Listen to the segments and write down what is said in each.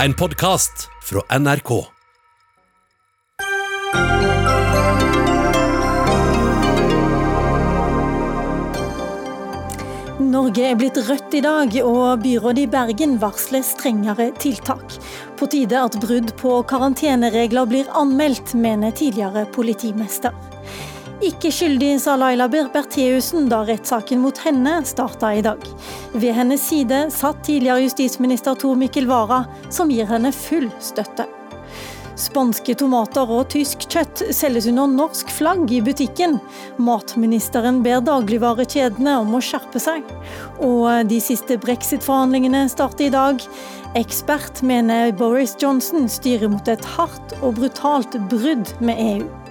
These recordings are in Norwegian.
En podkast fra NRK. Norge er blitt rødt i dag, og byrådet i Bergen varsler strengere tiltak. På tide at brudd på karanteneregler blir anmeldt, mener tidligere politimester. Ikke skyldig, sa Laila Bertheussen da rettssaken mot henne starta i dag. Ved hennes side satt tidligere justisminister Tor Mikkel Wara, som gir henne full støtte. Spanske tomater og tysk kjøtt selges under norsk flagg i butikken. Matministeren ber dagligvarekjedene om å skjerpe seg. Og de siste brexit-forhandlingene starter i dag. Ekspert mener Boris Johnson styrer mot et hardt og brutalt brudd med EU.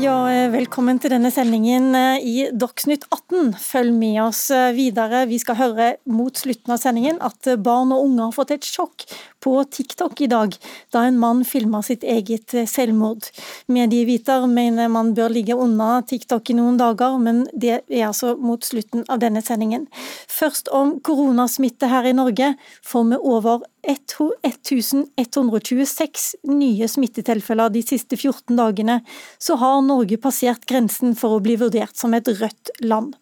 Ja, velkommen til denne sendingen eh, i Dagsnytt 18. Følg med oss eh, videre. Vi skal høre mot slutten av sendingen at barn og unge har fått et sjokk på TikTok i dag, da en mann filma sitt eget eh, selvmord. Medieviter mener man bør ligge unna TikTok i noen dager, men det er altså mot slutten av denne sendingen. Først om koronasmitte her i Norge får vi over 1126 nye smittetilfeller de siste 14 dagene, så har Norge passert grensen for å bli vurdert som et rødt land.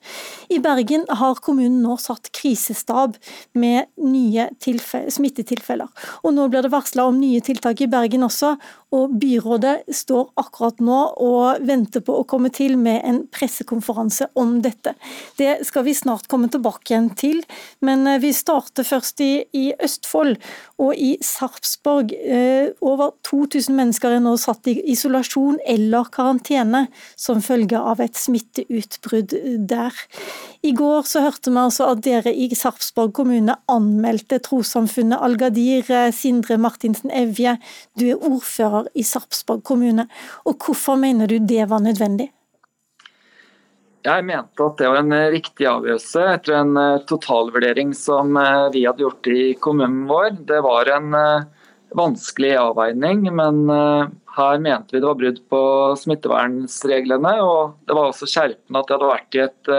I Bergen har kommunen nå satt krisestab med nye smittetilfeller. Og nå blir det varsla om nye tiltak i Bergen også, og byrådet står akkurat nå og venter på å komme til med en pressekonferanse om dette. Det skal vi snart komme tilbake igjen til, men eh, vi starter først i, i Østfold og i Sarpsborg. Eh, over 2000 mennesker er nå satt i isolasjon eller karantene som følge av et smitteutbrudd der. I går så hørte vi altså at dere i Sarpsborg kommune anmeldte trossamfunnet Al-Gadir. Sindre Martinsen Evje, du er ordfører i Sarpsborg kommune. Og hvorfor mener du det var nødvendig? Jeg mente at det var en eh, riktig avgjørelse etter en eh, totalvurdering som eh, vi hadde gjort i kommunen vår. Det var en vanskelig avveining, men her mente vi det var brudd på smittevernreglene. Og det var også skjerpende at det hadde vært i et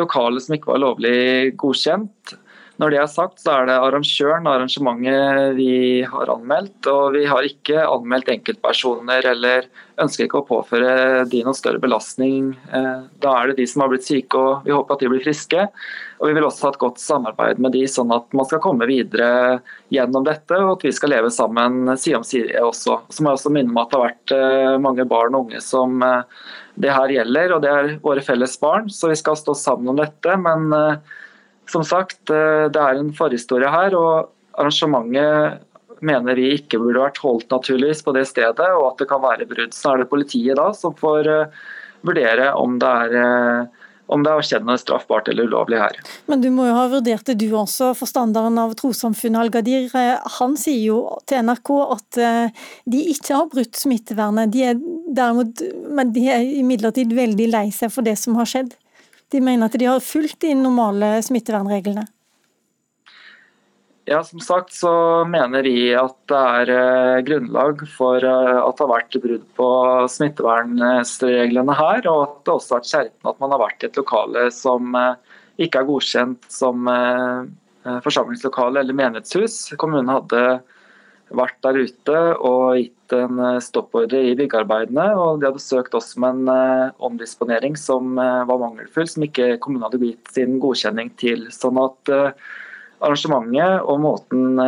lokale som ikke var lovlig godkjent. Når det er sagt, så er det arrangøren og arrangementet vi har anmeldt. Og vi har ikke anmeldt enkeltpersoner eller ønsker ikke å påføre de noen større belastning. Eh, da er det de som har blitt syke og vi håper at de blir friske. Og vi vil også ha et godt samarbeid med de, sånn at man skal komme videre gjennom dette. Og at vi skal leve sammen side om side også. Så må jeg også minne om at det har vært eh, mange barn og unge som eh, det her gjelder. Og det er våre felles barn, så vi skal stå sammen om dette. men som sagt, eh, det er en forhistorie her, og arrangementet mener vi ikke burde vært holdt naturligvis på det stedet, og at det kan være brudd. Så er det politiet da som får eh, vurdere om det er eh, om det har straffbart eller ulovlig her. Men du må jo ha vurdert det du også, forstanderen av trossamfunnet Al-Gadir. Han sier jo til NRK at de ikke har brutt smittevernet. De er derimot, men de er imidlertid veldig lei seg for det som har skjedd. De mener at de har fulgt de normale smittevernreglene. Ja, Som sagt så mener vi at det er eh, grunnlag for eh, at det har vært brudd på smittevernreglene her, og at det også har vært skjerpende at man har vært i et lokale som eh, ikke er godkjent som forsamlingslokale eller menighetshus. Kommunen hadde vært der ute og gitt en eh, stoppordre i byggearbeidene. og De hadde søkt oss om en eh, omdisponering som eh, var mangelfull, som ikke kommunen hadde gitt sin godkjenning til. Sånn at arrangementet og måten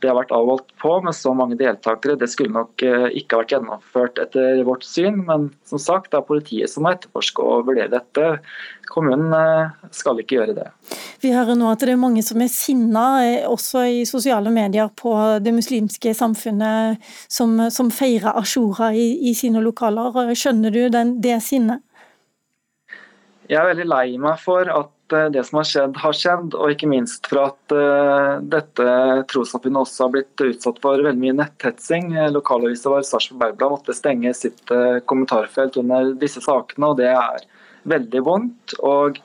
det har vært avholdt på med så mange deltakere, det skulle nok eh, ikke ha vært gjennomført etter vårt syn. Men som sagt, det er politiet som må etterforske og vurdere dette. Kommunen eh, skal ikke gjøre det. Vi hører nå at det er mange som er sinna, eh, også i sosiale medier, på det muslimske samfunnet som, som feirer ashura i, i, sine lokaler. Skjønner du den, det sinnet? Jeg er veldig lei meg for at Eh, det som har skjedd, har skjedd, og ikke minst for at uh, dette trossamfunnet også har blitt utsatt for veldig mye netthetsing. Eh, lokalavisa vår Sarpsborg Bergblad måtte stenge sitt kommentarfelt under disse sakene, og det er veldig vondt. og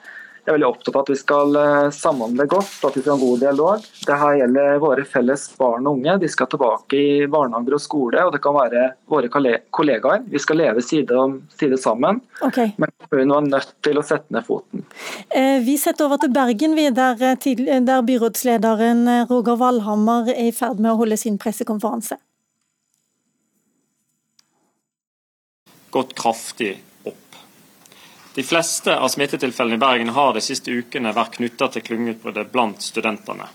Jeg er veldig opptatt av at vi skal eh, samhandle godt, at vi skal ha en god dialog. Dette gjelder våre felles barn og unge. De skal tilbake i barnehager og skole, og det kan være våre kollegaer. Vi skal leve side om side sammen. Okay. Men kommunen var nødt til å sette ned foten. Eh, vi setter over til Bergen, der, eh, der byrådslederen Roger Valhammer er i ferd med å holde sin pressekonferanse. Gått kraftig de fleste av smittetilfellene i Bergen har de siste ukene vært knytta til klyngeutbruddet blant studentene.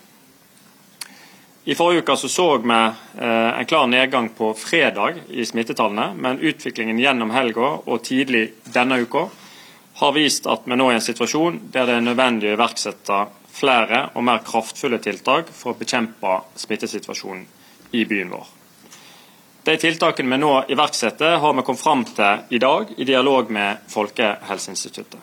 I forrige uke så, så vi eh, en klar nedgang på fredag i smittetallene, men utviklingen gjennom helga og tidlig denne uka har vist at vi nå er i en situasjon der det er nødvendig å iverksette flere og mer kraftfulle tiltak for å bekjempe smittesituasjonen i byen vår. De tiltakene vi nå iverksetter, har vi kommet fram til i dag i dialog med Folkehelseinstituttet.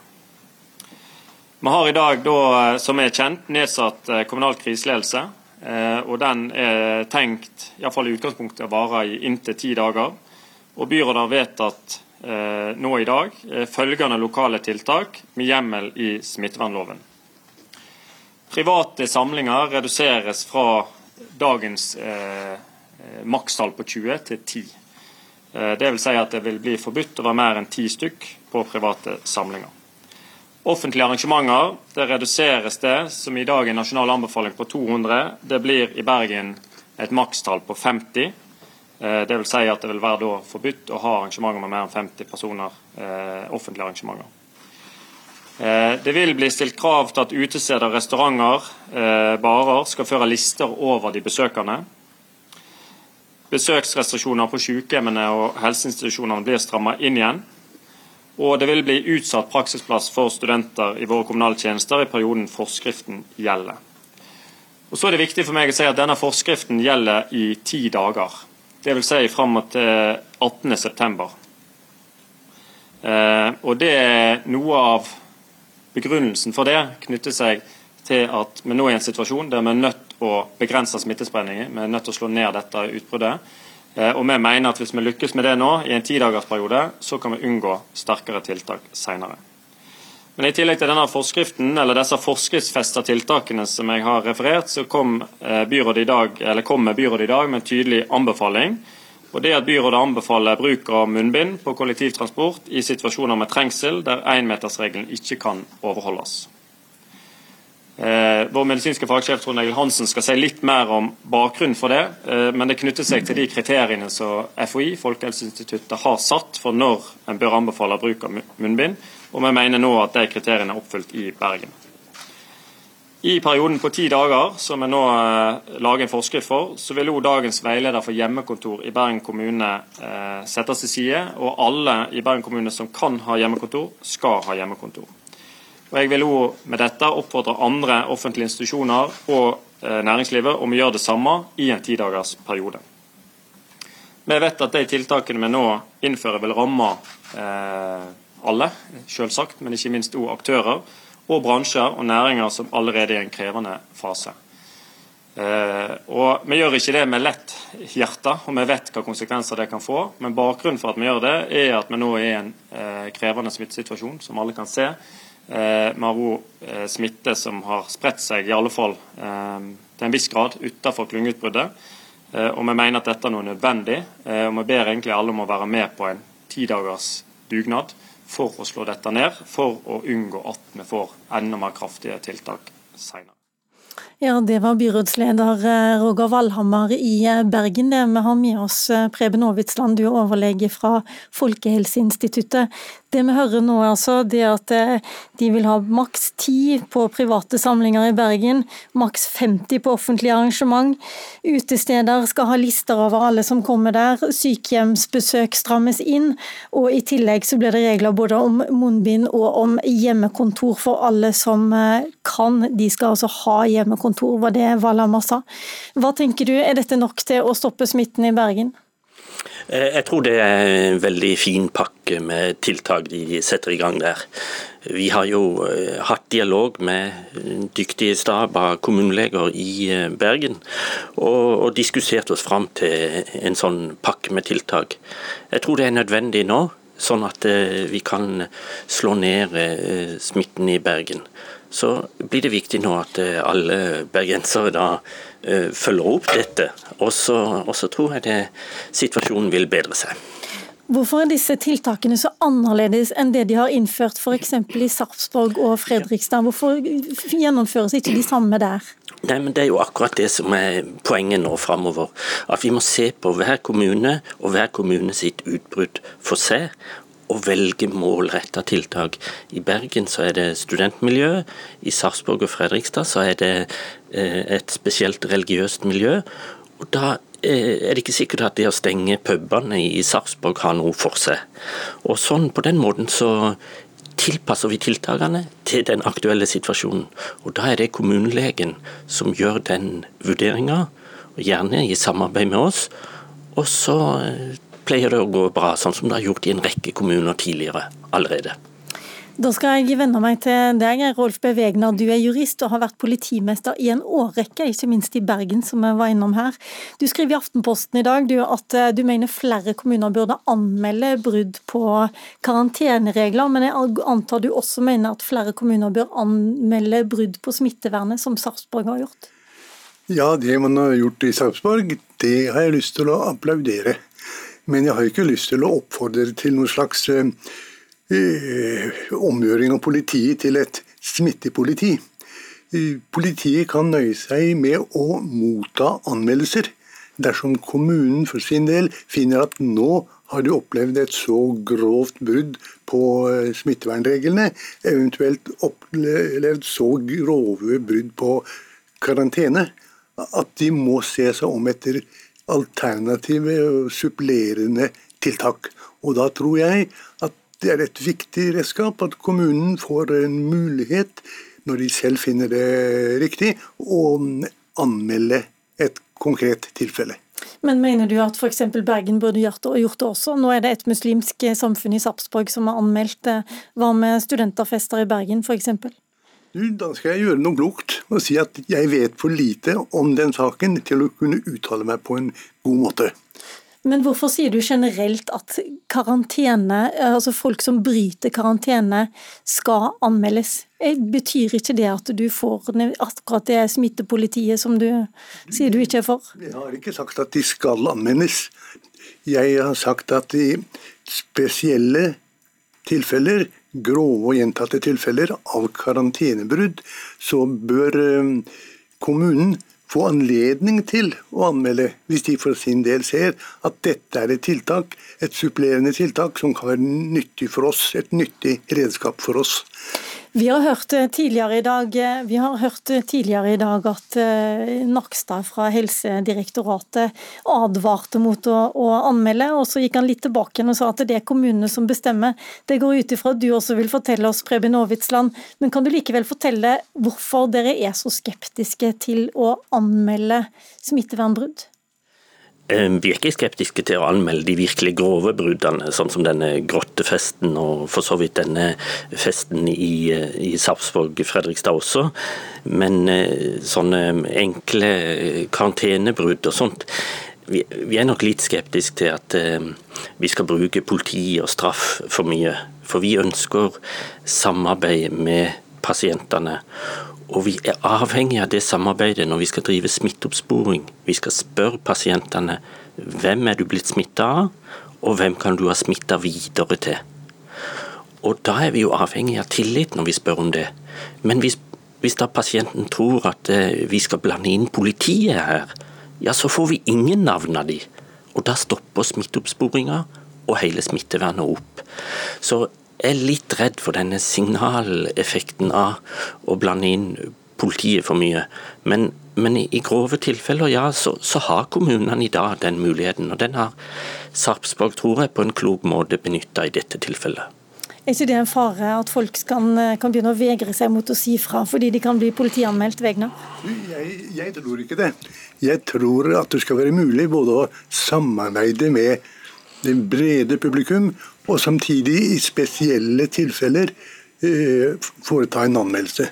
Vi har i dag, da, som er kjent, nedsatt eh, kommunal kriseledelse. Eh, og Den er tenkt, iallfall i utgangspunktet, å vare i inntil ti dager. Og Byrådet har vedtatt eh, nå i dag følgende lokale tiltak med hjemmel i smittevernloven. Private samlinger reduseres fra dagens makstall på 20 til 10. Eh, det vil si at det vil bli forbudt å være mer enn ti stykk på private samlinger. Offentlige arrangementer det reduseres det, som i dag er nasjonal anbefaling på 200. Det blir i Bergen et makstall på 50. Eh, det vil si at det vil være forbudt å ha arrangementer med mer enn 50 personer, offentlige arrangementer. Det vil bli stilt krav til at utesteder, restauranter, barer skal føre lister over de besøkende. Besøksrestriksjoner på sykehjemmene og helseinstitusjonene blir strammet inn igjen. Og det vil bli utsatt praksisplass for studenter i våre kommunale tjenester i perioden forskriften gjelder. Og så er det viktig for meg å si at Denne forskriften gjelder i ti dager. Dvs. Si fram til 18.9. Eh, og det er Noe av begrunnelsen for det knytter seg til at vi nå er i en situasjon der vi er nødt å begrense smittespredningen. Vi er nødt til å slå ned dette utbruddet. Eh, og vi mener at hvis vi lykkes med det nå, i en tidagersperiode, så kan vi unngå sterkere tiltak senere. Men I tillegg til denne forskriften, eller disse forskriftsfesta tiltakene som jeg har referert, så kom eh, byrådet i dag, eller kommer byrådet i dag med en tydelig anbefaling. Og det at Byrådet anbefaler bruk av munnbind på kollektivtransport i situasjoner med trengsel der énmetersregelen ikke kan overholdes. Eh, vår medisinske fagsjef Trond Egil Hansen skal si litt mer om bakgrunnen for det. Eh, men det knytter seg til de kriteriene som FHI, Folkehelseinstituttet, har satt for når en bør anbefale bruk av munnbind. Og vi mener nå at de kriteriene er oppfylt i Bergen. I perioden på ti dager, som vi nå eh, lager en forskrift for, så vil også dagens veileder for hjemmekontor i Bergen kommune settes til side. Og alle i Bergen kommune som kan ha hjemmekontor, skal ha hjemmekontor. Og Jeg vil også med dette oppfordre andre offentlige institusjoner og eh, næringslivet om å gjøre det samme i en tidagers periode. Vi vet at de tiltakene vi nå innfører vil ramme eh, alle, selvsagt, men ikke minst òg aktører og bransjer og næringer som allerede er i en krevende fase. Eh, og Vi gjør ikke det med lett hjerte, og vi vet hva konsekvenser det kan få. Men bakgrunnen for at vi gjør det, er at vi nå er i en eh, krevende smittesituasjon, som alle kan se. Eh, òg eh, smitte som har spredt seg, i alle fall eh, til en viss grad, utenfor klyngeutbruddet. Og vi mener at dette er noe nødvendig. Og vi ber egentlig alle om å være med på en tidagers dugnad for å slå dette ned, for å unngå at vi får enda mer kraftige tiltak senere. Ja, Det var byrådsleder eh, Roger Valhammer i eh, Bergen. Det vi har med oss eh, Preben Aavitsland, du er overlege fra Folkehelseinstituttet. Det vi hører nå, altså, det at de vil ha maks 10 på private samlinger i Bergen, maks 50 på offentlige arrangement. Utesteder skal ha lister over alle som kommer der. Sykehjemsbesøk strammes inn. Og i tillegg så blir det regler både om munnbind og om hjemmekontor for alle som kan. De skal altså ha hjemmekontor kontor, var det Valhammer sa. Hva tenker du, er dette nok til å stoppe smitten i Bergen? Eh, jeg tror det er en veldig fin pakke med tiltak de setter i gang der. Vi har jo eh, hatt dialog med dyktige stab av kommuneleger i eh, Bergen, og, og diskutert oss fram til en sånn pakke med tiltak. Jeg tror det er nødvendig nå, sånn at vi kan slå ned smitten i Bergen. Så blir det viktig nå at eh, alle bergensere da uh, følger opp dette. Og så tror jeg det, situasjonen vil bedre seg. Hvorfor er disse tiltakene så annerledes enn det de har innført f.eks. i Sarpsborg og Fredrikstad? Hvorfor gjennomføres ikke de samme der? Nei, men Det er jo akkurat det som er poenget nå framover. At vi må se på hver kommune og hver kommune sitt utbrudd for seg. Og velge målretta tiltak. I Bergen så er det studentmiljø. I Sarpsborg og Fredrikstad så er det eh, et spesielt religiøst miljø. Og Da eh, er det ikke sikkert at det å stenge pubene i Sarpsborg har noe for seg. Og sånn På den måten så tilpasser vi tiltakene til den aktuelle situasjonen. Og Da er det kommunelegen som gjør den vurderinga, gjerne i samarbeid med oss. Og så eh, pleier det å gå bra, sånn som det har gjort i en rekke kommuner tidligere allerede. Da skal jeg vende meg til deg, Rolf B. Wegner. Du er jurist og har vært politimester i en årrekke, ikke minst i Bergen, som jeg var innom her. Du skriver i Aftenposten i dag du, at eh, du mener flere kommuner burde anmelde brudd på karanteneregler, men jeg antar du også mener at flere kommuner bør anmelde brudd på smittevernet, som Sarpsborg har gjort? Ja, det man har gjort i Sarpsborg, det har jeg lyst til å applaudere. Men jeg har ikke lyst til å oppfordre til noen slags uh, Eh, omgjøring av politiet til et smittepoliti. Eh, politiet kan nøye seg med å motta anmeldelser dersom kommunen for sin del finner at nå har de opplevd et så grovt brudd på eh, smittevernreglene, eventuelt opplevd så grove brudd på karantene, at de må se seg om etter alternative og supplerende tiltak. Og da tror jeg at det er et viktig redskap at kommunen får en mulighet, når de selv finner det riktig, å anmelde et konkret tilfelle. Men mener du at f.eks. Bergen burde gjort det, også? Nå er det et muslimsk samfunn i Sarpsborg som har anmeldt det. Hva med studenterfester i Bergen f.eks.? Da skal jeg gjøre noe klokt og si at jeg vet for lite om den saken til å kunne uttale meg på en god måte. Men hvorfor sier du generelt at karantene, altså folk som bryter karantene, skal anmeldes? Eh, betyr ikke det at du får akkurat det smittepolitiet som du sier du ikke er for? Jeg har ikke sagt at de skal anmeldes. Jeg har sagt at i spesielle tilfeller, grove og gjentatte tilfeller av karantenebrudd, så bør eh, kommunen få anledning til å anmelde, hvis de for sin del ser at dette er et tiltak, et supplerende tiltak som kan være nyttig for oss, et nyttig redskap for oss. Vi har hørt eh, tidligere i dag, eh, eh, tidligere i dag at Nakstad fra Helsedirektoratet advarte mot å, å, anmelde, og så gikk han litt tilbake og sa at det er kommunene som bestemmer. Det går ut ifra at du også vil fortelle oss, Preben Aavitsland, men kan du likevel fortelle hvorfor dere er så skeptiske til å anmelde smittevernbrudd? Eh, vi er ikke skeptiske til å anmelde de virkelig grove bruddene, sånn som denne grottefesten og for så vidt denne festen i, i Sarpsborg, Fredrikstad også. Men eh, sånne enkle karantenebrudd og sånt vi, vi, er nok litt skeptiske til at eh, vi skal bruke politi og straff for mye. For vi ønsker samarbeid med pasientene. Og vi er avhengig av det samarbeidet når vi skal drive smitteoppsporing. Vi skal spørre pasientene hvem er du blitt smitta av, og hvem kan du ha smitta videre til. Og da er vi jo avhengig av tillit når vi spør om det. Men hvis, hvis da pasienten tror at eh, vi skal blande inn politiet her, ja så får vi ingen navn av de. Og da stopper smitteoppsporinga og hele smittevernet opp. Så er litt redd for denne signaleffekten av å blande inn politiet for mye. Men, men i, grove tilfeller, ja, så, så, har kommunene i dag den muligheten. Og den har Sarpsborg, tror jeg, på en klok måte benytta i dette tilfellet. Er ikke det en fare at folk kan, kan, begynne å vegre seg mot å si fra, fordi de kan bli politianmeldt? Vegna? Jeg, jeg tror ikke det. Jeg tror at det skal være mulig både å samarbeide med det brede publikum og samtidig i spesielle tilfeller eh, foreta en anmeldelse.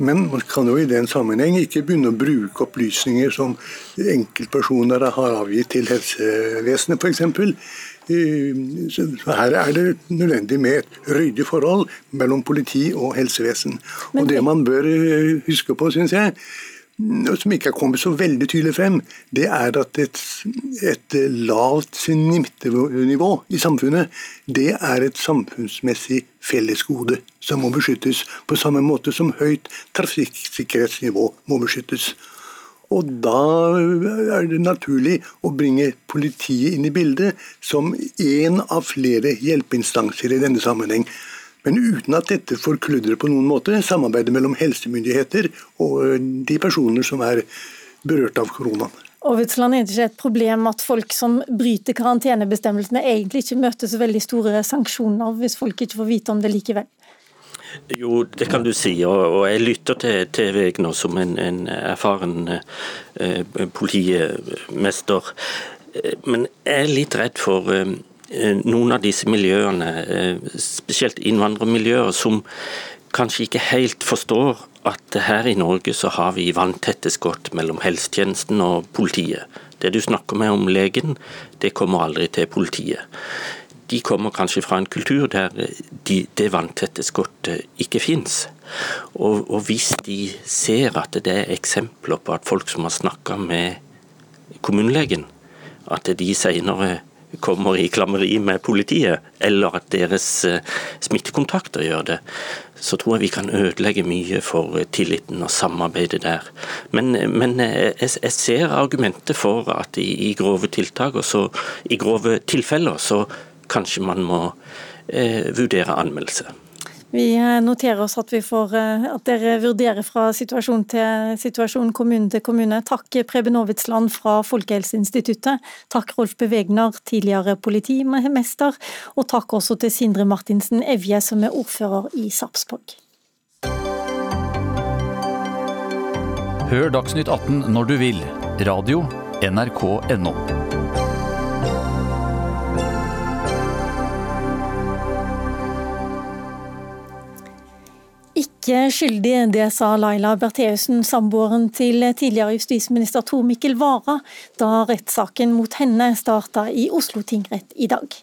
Men man kan jo i den sammenheng ikke begynne å bruke opplysninger som enkeltpersoner har avgitt til helsevesenet f.eks. Så her er det nødvendig med et ryddig forhold mellom politi og helsevesen. Og det man bør huske på, syns jeg, som ikke er kommet så veldig tydelig frem, det er at et, et lavt smittenivå i samfunnet, det er et samfunnsmessig fellesgode som må beskyttes, på samme måte som høyt trafikksikkerhetsnivå må beskyttes. Og da er det naturlig å bringe politiet inn i bildet som én av flere hjelpeinstanser i denne sammenheng. Men uten at dette forkludrer på noen måte samarbeidet mellom helsemyndigheter og de personer som er berørt av koronaen. Ovitsland er det ikke et problem at folk som bryter karantenebestemmelsene egentlig ikke møter så veldig store sanksjoner hvis folk ikke får vite om det likevel? Jo, det kan du si, og, og jeg lytter til, til Vegner som en, en erfaren eh, politimester. Men jeg er litt redd for eh, noen av disse miljøene, eh, spesielt innvandrermiljøer, som kanskje ikke helt forstår at her i Norge så har vi vanntette skott mellom helsetjenesten og politiet. Det du snakker med om legen, det kommer aldri til politiet de kommer kanskje fra en kultur der de, det vanntette skottet ikke fins. Og, og, hvis de ser at det er eksempler på at folk som har snakka med kommunelegen, at de senere kommer i klammeri med politiet, eller at deres eh, smittekontakter gjør det, så tror jeg vi kan ødelegge mye for tilliten og samarbeidet der. Men, men eh, jeg, jeg, ser argumentet for at i, i grove tiltak, og så, i grove tilfeller, så kanskje man må eh, vurdere anmeldelse. Vi eh, noterer oss at, får, eh, at, dere vurderer fra situasjon til situasjon, kommune til kommune. Takk Preben Aavitsland fra Folkehelseinstituttet. Takk Rolf Bevegner, tidligere politimester. Og takk også til Sindre Martinsen Evje, som er ordfører i Sarpsborg. Hør Dagsnytt 18 når du vil. Radio NRK.no. ikke skyldig, det sa Laila Bertheussen, samboeren til tidligere justisminister Tor Mikkel Wara, da rettssaken mot henne starta i Oslo tingrett i dag.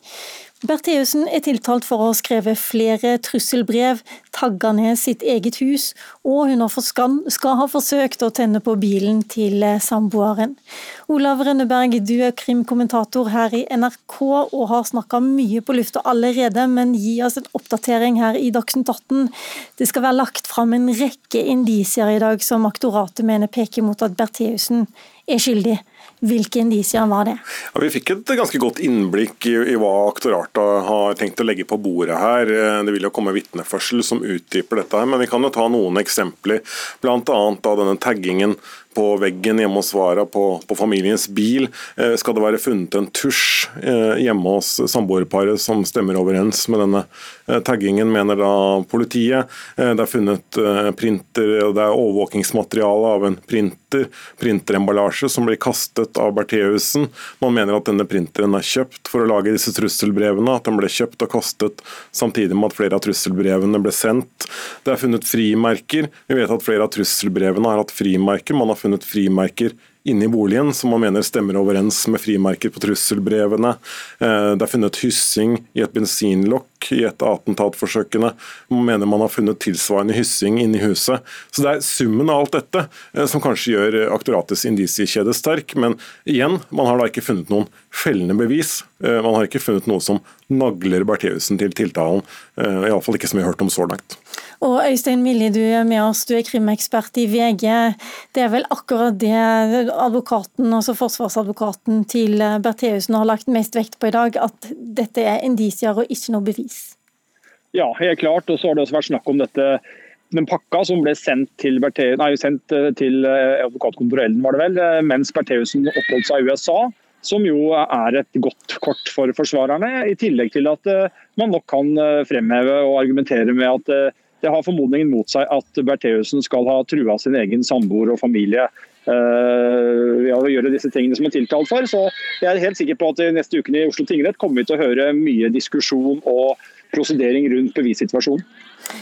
Bertheussen er tiltalt for å ha skrevet flere trusselbrev, tagga ned sitt eget hus, og hun skal ha forsøkt å tenne på bilen til samboeren. Olav Rønneberg, du er krimkommentator her i NRK og har snakka mye på lufta allerede, men gi oss en oppdatering her i Dagsnytt 18. Det skal være lagt fram en rekke indisier i dag som aktoratet mener peker mot at Bertheussen er skyldig. Hvilke indisier var det? Ja, vi fikk et ganske godt innblikk i, i, hva aktoratet har tenkt å legge på bordet her. Eh, det vil jo komme vitneførsel som utdyper dette, her, men vi kan jo ta noen eksempler. Bl.a. denne taggingen på veggen hjemme hos Vara på, på, familiens bil. Eh, skal det være funnet en tusj eh, hjemme hos samboerparet som stemmer overens med denne eh, taggingen, mener da politiet. Det er funnet printer, det er overvåkingsmateriale av en printer, printeremballasje som blir kastet av Bertheussen. Man mener at denne printeren er kjøpt for å lage disse trusselbrevene, at den ble kjøpt og kastet samtidig med at flere av trusselbrevene ble sendt. Det er funnet frimerker. Vi vet at flere av trusselbrevene har hatt frimerker. Man har funnet funnet frimerker inne i boligen som man mener stemmer overens med frimerker på trusselbrevene. Eh, det er funnet hyssing i et bensinlokk i et av attentatforsøkene. Man mener man har funnet tilsvarende hyssing inne i huset. Så Det er summen av alt dette eh, som kanskje gjør aktoratets indisiekjede sterk. Men igjen, man har da ikke funnet noen fellende bevis. Eh, man har ikke funnet noe som nagler Bertheussen til tiltalen. Iallfall ikke som vi har hørt om så langt. Og Øystein Millie, du er med oss, du er krimekspert i VG. Det er vel akkurat det advokaten, altså forsvarsadvokaten til Bertheussen har lagt mest vekt på i dag, at dette er indisier og ikke noe bevis? Ja, helt klart. Og så har det også vært snakk om dette den pakka som ble sendt til, sendt eh, til advokatkontoret advokatkontorellen, var det vel, eh, mens Bertheussen oppholdt seg i USA. Som jo er et godt kort for forsvarerne, i tillegg til at man nok kan fremheve og argumentere med at det har formodningen mot seg at Bertheussen skal ha trua sin egen samboer og familie uh, ved å gjøre disse tingene som er tiltalt for. Så jeg er helt sikker på at neste ukene i Oslo tingrett kommer vi til å høre mye diskusjon og prosedering rundt bevissituasjonen.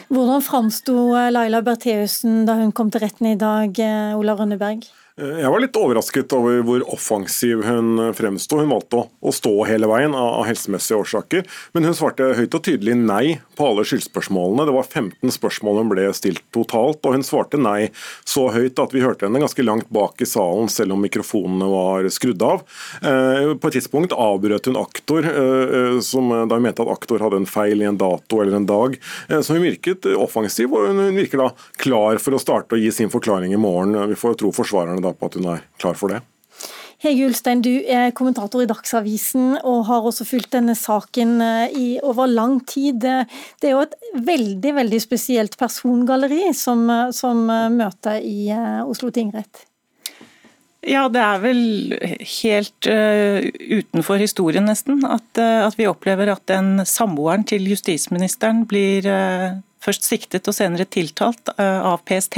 Hvordan framsto Laila Bertheussen da hun kom til retten i dag, eh, Ola Rønneberg? Eh, jeg var litt overrasket over hvor offensiv hun fremsto. Hun valgte å, stå hele veien av, helsemessige årsaker, men hun svarte høyt og tydelig nei på alle skyldspørsmålene. Det var 15 spørsmål hun ble stilt totalt, og hun svarte nei så høyt at vi hørte henne ganske langt bak i salen, selv om mikrofonene var skrudd av. Eh, på et tidspunkt avbrøt hun aktor, eh, som, da hun mente at aktor hadde en feil i en dato eller en dag. Så hun virket offensiv, og hun virker da klar for å starte å gi sin forklaring i morgen. Vi får tro forsvarerne da på at hun er klar for det. Hege Ulstein, du er kommentator i Dagsavisen og har også fulgt denne saken eh, i over lang tid. Det er jo et veldig veldig spesielt persongalleri som, eh, som eh, møter i Oslo tingrett. Ja, det er vel helt uh, utenfor historien, nesten, at, uh, at, vi opplever at den samboeren til justisministeren blir uh, først siktet og senere tiltalt av PST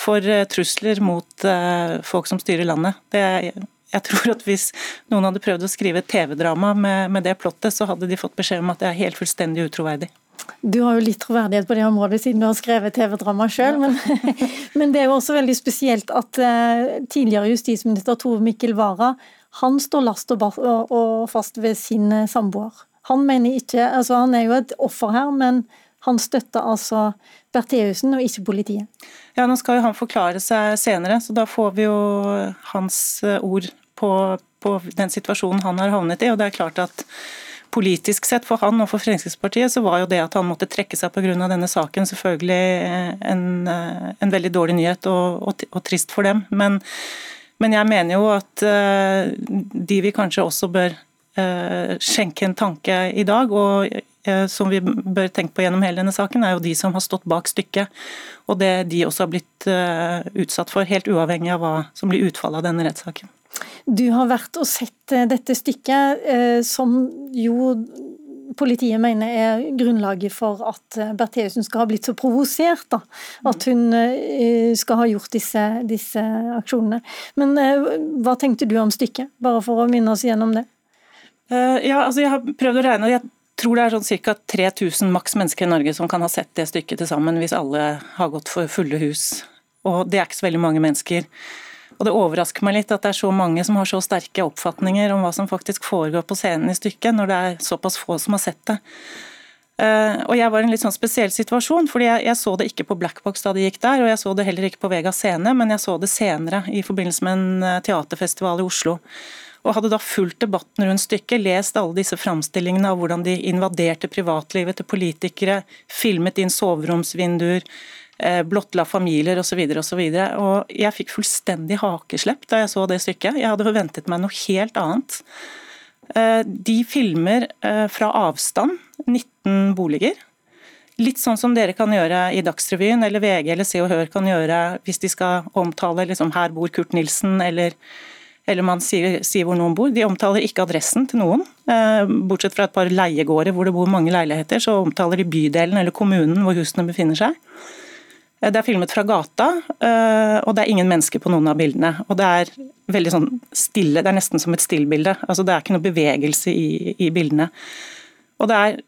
for eh, trusler mot eh, folk som styrer landet. Det, jeg tror at Hvis noen hadde prøvd å skrive et TV-drama med, med, det plottet, så hadde de fått beskjed om at det er helt fullstendig utroverdig. Du har jo litt troverdighet på det området siden du har skrevet TV-drama sjøl, men, men, det er jo også veldig spesielt at uh, tidligere justisminister Tove Mikkel Wara han står last og, og, og fast ved sin samboer. Han mener ikke, altså han er jo et offer her, men han støtter altså Bertheussen og ikke politiet. Ja, Nå skal jo han forklare seg senere, så da får vi jo hans eh, ord på, på den situasjonen han har havnet i. og det er klart at Politisk sett for han og for Fremskrittspartiet så var jo det at han måtte trekke seg pga. denne saken selvfølgelig eh, en, eh, en, veldig dårlig nyhet og, og, og trist for dem. Men, men, jeg mener jo at de vi kanskje også bør skjenke en tanke i dag, og som vi bør tenke på gjennom hele denne saken, er jo de som har stått bak stykket. Og det de også har blitt eh, utsatt for, helt uavhengig av hva som blir utfallet av denne rettssaken. Du har vært og sett eh, dette stykket, som jo politiet mener er grunnlaget for at Bertheussen skal ha blitt så provosert. Da. At hun skal ha gjort disse, disse aksjonene. Men hva tenkte du om stykket, bare for å minne oss gjennom det? Ja, altså jeg har prøvd å regne. Jeg tror det er sånn ca. 3000 maks mennesker i Norge som kan ha sett det stykket til sammen, hvis alle har gått for fulle hus. Og det er ikke så veldig mange mennesker. Og Det overrasker meg litt at det er så mange som har så sterke oppfatninger om hva som faktisk foregår på scenen i stykket, når det er såpass få som har sett det. Uh, og Jeg var i en litt sånn spesiell situasjon, fordi jeg, jeg, så det ikke på Blackbox da det gikk der, og jeg så det heller ikke på Vega scene, men jeg så det senere i forbindelse med en eh, teaterfestival i Oslo og hadde da fulgt debatten rundt stykket, lest alle disse framstillingene av hvordan de invaderte privatlivet til politikere, filmet inn soveromsvinduer, eh, blottla familier osv. Og jeg fikk fullstendig hakeslepp da jeg så det stykket. Jeg hadde forventet meg noe helt annet. Eh, de filmer eh, fra avstand 19 boliger. Litt sånn som dere kan gjøre i Dagsrevyen, eller VG eller Se og Hør kan gjøre hvis de skal omtale liksom, 'her bor Kurt Nilsen', eller eller man sier, sier, hvor noen bor. De omtaler ikke adressen til noen. Eh, bortsett fra et par leiegårder hvor det bor mange leiligheter, så omtaler de bydelen eller kommunen hvor husene befinner seg. Eh, det er filmet fra gata, eh, og det er ingen mennesker på noen av bildene. Og det er veldig sånn stille, det er nesten som et stillbilde. Altså det er ikke noe bevegelse i, i bildene. Og det er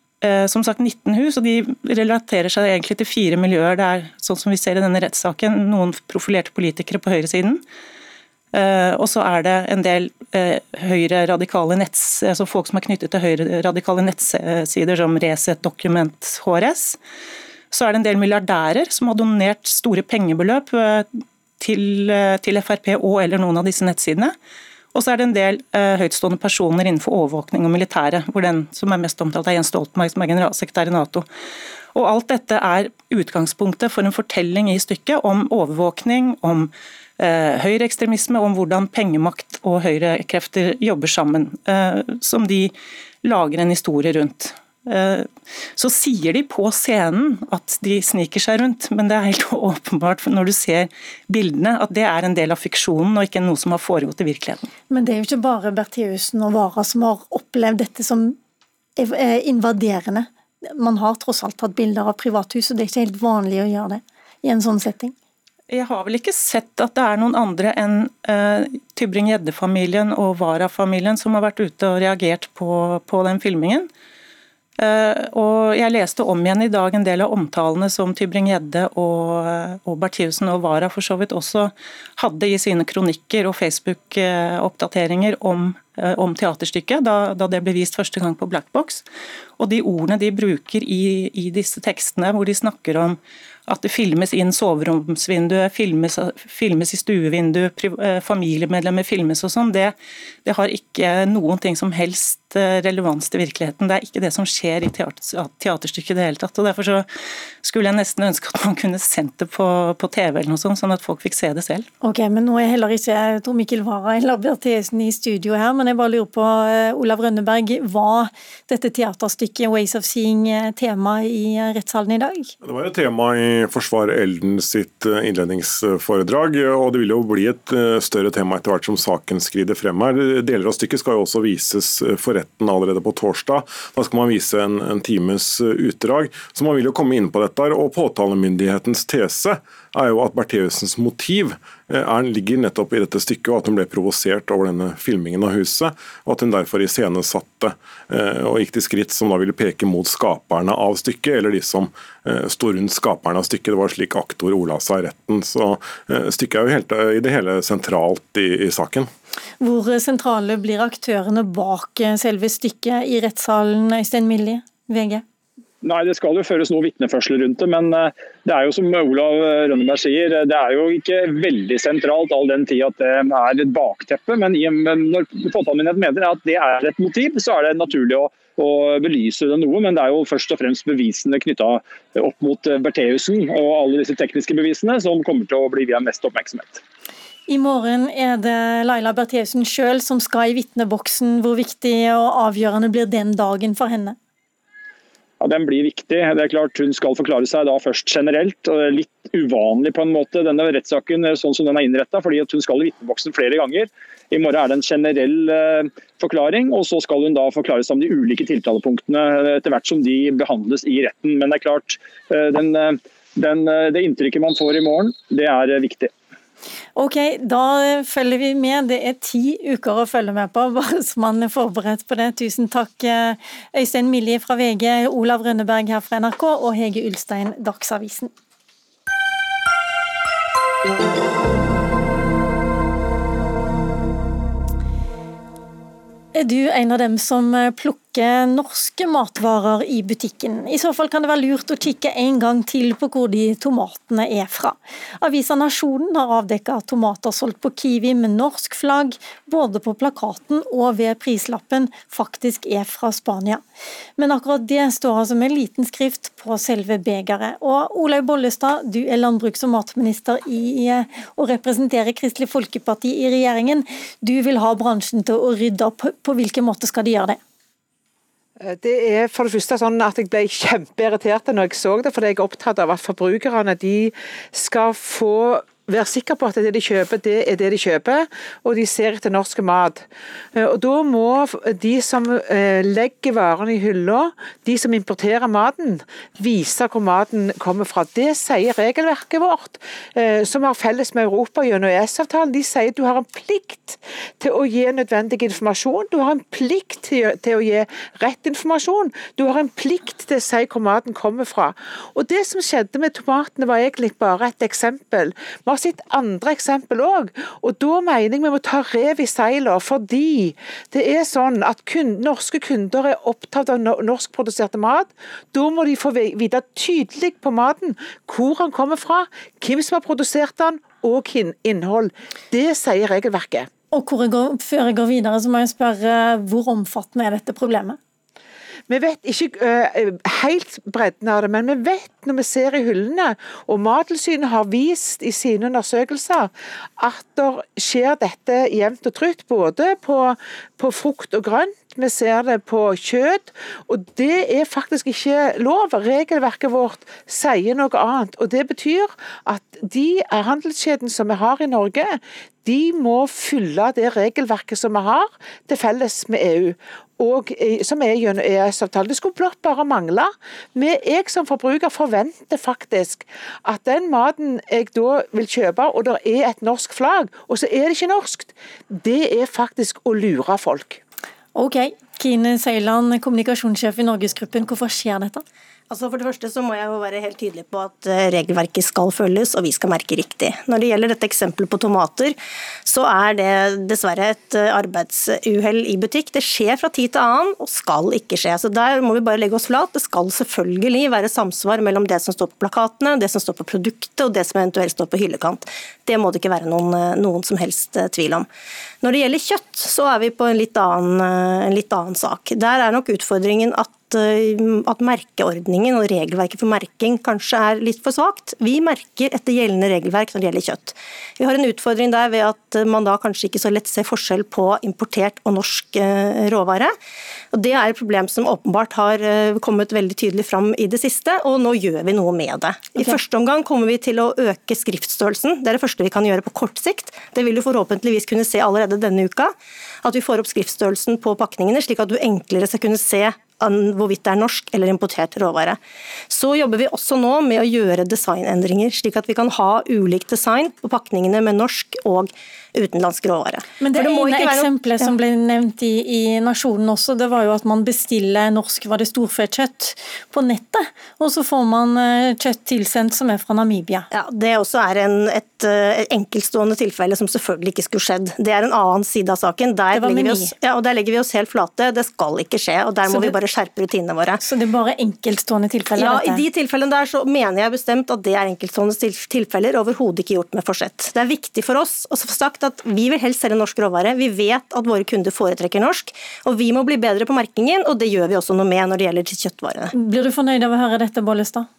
som sagt 19 hus, og de relaterer seg egentlig til fire miljøer. Det er sånn som vi ser i denne rettssaken, noen profilerte politikere på høyresiden. Uh, og så er det en del uh, høyre-radikale netts, altså folk som er knyttet til høyre-radikale nettsider som Resett, Dokument, HRS. Så er det en del milliardærer som har donert store pengebeløp uh, til, til, Frp og eller noen av disse nettsidene. Og så er det en del høytstående personer innenfor overvåkning og militære, hvor den som er mest omtalt er Jens Stoltenberg, som er generalsekretær i Nato. Og Alt dette er utgangspunktet for en fortelling i stykket om overvåkning, om Eh, høyreekstremisme, om hvordan pengemakt og høyrekrefter jobber sammen. Eh, som de lager en historie rundt. Eh, så sier de på scenen at de sniker seg rundt, men det er helt åpenbart når du ser bildene at det er en del av fiksjonen og ikke noe som har foregått i virkeligheten. Men det er jo ikke bare Bertheussen og Vara som har opplevd dette som invaderende. Man har tross alt tatt bilder av privathus, og det er ikke helt vanlig å gjøre det i en sånn setting. Jeg har vel ikke sett at det er noen andre enn uh, Tybring-Gjedde-familien og Wara-familien som har vært ute og reagert på, på den filmingen. Uh, og Jeg leste om igjen i dag en del av omtalene som Tybring-Gjedde og, og Bertheussen og Wara for så vidt også hadde i sine kronikker og Facebook-oppdateringer om, uh, om, teaterstykket, da, da, det ble vist første gang på Blackbox. Og de ordene de bruker i, i disse tekstene, hvor de snakker om at det filmes inn soveromsvinduet, filmes, filmes i stuevinduet, eh, familiemedlemmer filmes og sånn, det, det, har ikke noen ting som helst eh, relevans til virkeligheten. Det er ikke det som skjer i teater, teaterstykket i det hele tatt. og Derfor så skulle jeg nesten ønske at man kunne sendt det på, på TV, eller noe sånt, sånn at folk fikk se det selv. Ok, men Nå er heller ikke Tor Mikkel Wara eller Bertheussen i studio her, men jeg bare lurer på, eh, Olav Rønneberg, var dette teaterstykket 'Ways of Seeing' tema i rettssalen i dag? Det var jo tema i forsvare Elden sitt eh, innledningsforedrag. og Det vil jo bli et eh, større tema etter hvert som saken skrider frem her. Deler av stykket skal jo også vises eh, for retten allerede på torsdag. Da skal man vise en, en times utdrag. Så man vil jo komme inn på dette. og Påtalemyndighetens tese er jo at Bertheussens motiv eh, er, ligger nettopp i dette stykket, og at hun ble provosert over denne filmingen av huset. Og at hun derfor iscenesatte eh, og gikk til skritt som da ville peke mot skaperne av stykket, eller de som eh, sto rundt skaperne av stykket. Det var slik aktor ordla seg i retten. Så stykket er jo helt, i det hele sentralt i, i saken. Hvor sentrale blir aktørene bak selve stykket i rettssalen, Øystein Millie, VG? Nei, Det skal jo føres noe vitneførsel rundt det, men eh, det er jo som Olav Rønneberg sier, eh, det er jo ikke veldig sentralt all den tid at det er et bakteppe. Men når påtalemyndigheten mener at det er et motiv, så er det naturlig å, å, belyse det noe. Men det er jo først og fremst bevisene knytta opp mot Bertheussen og alle disse tekniske bevisene som kommer til å bli via mest oppmerksomhet. I morgen er det Laila Bertheussen sjøl som skal i vitneboksen. Hvor viktig og avgjørende blir den dagen for henne? Ja, den blir viktig. Det er klart Hun skal forklare seg da først generelt. og det er Litt uvanlig på en måte, denne rettssaken sånn som den er innretta, hun skal i vitneboksen flere ganger. I morgen er det en generell uh, forklaring, og så skal hun da forklare seg om de ulike tiltalepunktene etter hvert som de behandles i retten. Men det er klart, den, den, det inntrykket man får i morgen, det er viktig. Ok, da følger vi med. Det er ti uker å følge med på, bare så man er forberedt på det. Tusen takk eh, Øystein Millie fra VG, Olav Rønneberg her fra NRK og Hege Ulstein, Dagsavisen. Er du en av dem som plukker ikke norske matvarer i butikken. I så fall kan det være lurt å kikke en gang til på hvor de tomatene er fra. Avisa Nasjonen har avdekka tomater solgt på Kiwi med norsk flagg, både på plakaten og ved prislappen, faktisk er fra Spania. Men akkurat det står altså med liten skrift på selve begeret. Og Olaug Bollestad, du er landbruks- og matminister i, og representerer Kristelig Folkeparti i regjeringen. Du vil ha bransjen til å rydde opp. På hvilken måte skal de gjøre det? Eh, det er for det første sånn at Jeg ble kjempeirritert når jeg så det, for jeg er opptatt av at forbrukerne de skal få være sikker på at det de kjøper, det er det de kjøper, og de ser etter norsk mat. Eh, og Da må de som eh, legger varene i hylla, de som importerer maten, vise hvor maten kommer fra. Det sier regelverket vårt, eh, som har felles med Europa gjennom EØS-avtalen. De sier at du har en plikt til å gi nødvendig informasjon, du har en plikt til å gi rett informasjon, du har en plikt til å si hvor maten kommer fra. Og Det som skjedde med tomatene var egentlig bare et eksempel. Vi har sett andre eksempel òg, og da mener jeg vi må ta rev i seilene. Fordi det er sånn at kun, norske kunder er opptatt av norskproduserte mat. Da må de få vite tydelig på maten hvor han kommer fra, hvem som har produsert den og innhold. Det sier regelverket. Og går, Før jeg går videre, så må jeg spørre hvor omfattende er dette problemet? Vi vet ikke uh, helt bredden av det, men vi vet når vi ser i hyllene, og Mattilsynet har vist i sine undersøkelser at det skjer dette jevnt og trutt, både på, på frukt og grønt. Vi ser det på kjøtt, og det er faktisk ikke lov. Regelverket vårt sier noe annet. og Det betyr at de handelskjedene som vi har i Norge, de må fylle det regelverket som vi har til felles med EU og, som er gjennom EØS-avtalen. Det skulle blott bare mangle. Men jeg som forbruker forventer faktisk at den maten jeg da vil kjøpe, og det er et norsk flagg, og så er det ikke norskt, det er faktisk å lure folk. Ok, Kine Søyland, kommunikasjonssjef i Norgesgruppen, hvorfor skjer dette? Altså For det første så må jeg jo være helt tydelig på at eh, regelverket skal følges, og vi skal merke riktig. Når det gjelder dette eksempelet på tomater, så er det dessverre et eh, arbeidsuhell i butikk. Det skjer fra tid til annen, og skal ikke skje. Så Der må vi bare legge oss flat. Det skal selvfølgelig være samsvar mellom det som står på plakatene, det som står på produktet, og det som eventuelt står på hyllekant. Det må det ikke være noen, eh, noen som helst tvil om. Når det gjelder kjøtt, så er vi på en litt annen, en litt annen sak. Der er nok utfordringen at Eh, at merkeordningen og regelverket for merking kanskje er litt for svakt. Vi merker etter gjeldende regelverk når det gjelder kjøtt. Vi har en utfordring der ved at man da kanskje ikke så lett ser forskjell på importert og norsk eh, råvare. Og Det er et problem som åpenbart har eh, kommet veldig tydelig fram i det siste, og nå gjør vi noe med det. I første omgang kommer vi til å øke skriftstørrelsen. Det er det første vi kan gjøre på kort sikt. Det vil du forhåpentligvis kunne se allerede denne uka. At vi får opp skriftstørrelsen på pakningene, slik at du enklere skal kunne se hvorvidt det er norsk eller importert råvare. Så jobber vi også nå med å gjøre designendringer, slik at vi kan ha ulik design på pakningene med norsk og utenlandsk råvare. Men det, det ene eksempelet ja. som ble nevnt i, i, Nasjonen også, det var jo at man bestiller norsk var det storfekjøtt på nettet, og så får man eh, kjøtt tilsendt som er fra Namibia. Ja, Det også er en, et, eh, et, enkeltstående tilfelle som selvfølgelig ikke skulle skjedd. Det er en annen side av saken. Der, legger vi, oss, ja, og der legger vi oss helt flate. Det skal ikke skje, og der så må det, vi bare skjerpe rutinene våre. Så det er bare enkeltstående tilfeller? Ja, dette? i de tilfellene der så mener jeg bestemt at det er enkeltstående tilfeller, overhodet ikke gjort med forsett. Det er viktig for oss å få sagt sagt at vi vil helst selge norsk råvare. Vi vet at våre kunder foretrekker norsk, og vi må bli bedre på merkingen, og det gjør vi også noe med når det gjelder kjøttvarene. Blir du fornøyd av å høre dette, Bollestad?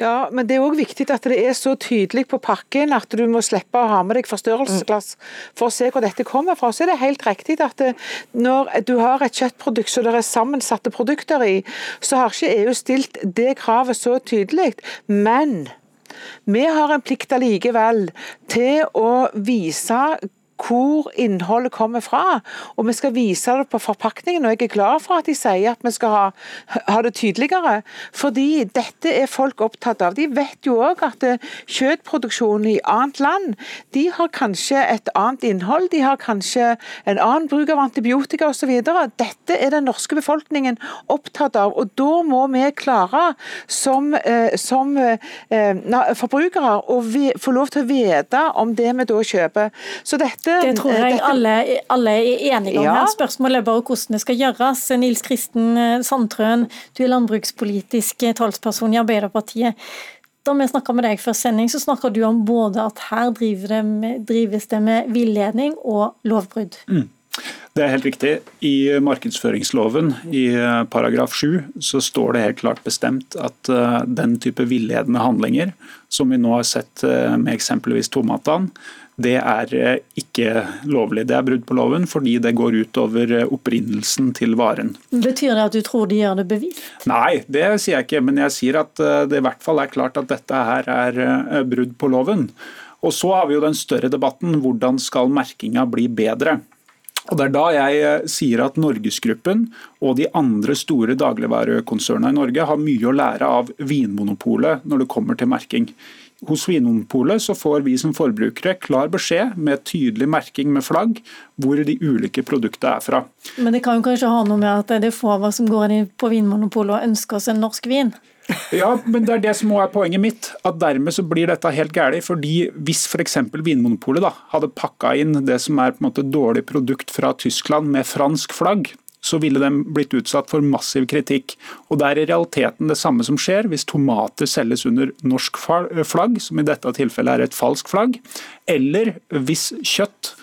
Ja, men det er òg viktig at det er så tydelig på pakken at du må slippe å ha med deg forstørrelsesglass for å se hvor dette kommer fra. Så er det helt riktig at det, når du har et kjøttprodukt som det er sammensatte produkter i, så har ikke EU stilt det kravet så tydelig. Men vi har en plikt allikevel til å vise hvor innholdet kommer fra. Og vi skal vise det på forpakningen. Og jeg er glad for at de sier at vi skal ha, ha det tydeligere. Fordi dette er folk opptatt av. De vet jo òg at eh, kjøttproduksjonen i annet land, de har kanskje et annet innhold. De har kanskje en annen bruk av antibiotika osv. Dette er den norske befolkningen opptatt av. Og da må vi klare som, eh, som eh, forbrukere å få lov til å vite om det vi da kjøper. Så dette det tror jeg alle, alle er enige om. Ja. her. Spørsmålet er bare hvordan det skal gjøres. Nils Kristen eh, Sandtrøen, du er landbrukspolitisk eh, talsperson i Arbeiderpartiet. Da vi snakka med deg før sending, så snakka du om både at her det med, drives det med villedning og lovbrudd. Mm. Det er helt riktig. I markedsføringsloven i eh, paragraf 7 så står det helt klart bestemt at den type villedende handlinger som vi nå har sett med eksempelvis tomatene, det er eh, ikke lovlig. Det er brudd på loven fordi det går ut over opprinnelsen til varen. Betyr det at du tror de gjør det bevisst? Nei, det sier jeg ikke. Men jeg sier at eh, det i hvert fall er klart at dette her er brudd på loven. Og Så har vi jo den større debatten hvordan skal merkinga bli bedre. Og Det er da jeg sier at Norgesgruppen og de andre store dagligvarekonsernene i Norge har mye å lære av Vinmonopolet når det kommer til merking. Hos Vinmonopolet så får vi som forbrukere klar beskjed med tydelig merking med flagg hvor de ulike produktene er fra. Men det kan jo kanskje ha noe med at det er få av oss som går inn på Vinmonopolet og ønsker oss en norsk vin? Ja, men det er det som er poenget mitt. at Dermed så blir dette helt galt. fordi Hvis f.eks. Vinmonopolet da, hadde pakka inn det som er på en måte dårlig produkt fra Tyskland med fransk flagg, så ville de blitt utsatt for massiv kritikk. Og Det er i realiteten det samme som skjer hvis tomater selges under norsk flagg, som i dette tilfellet er et falskt flagg, eller hvis kjøtt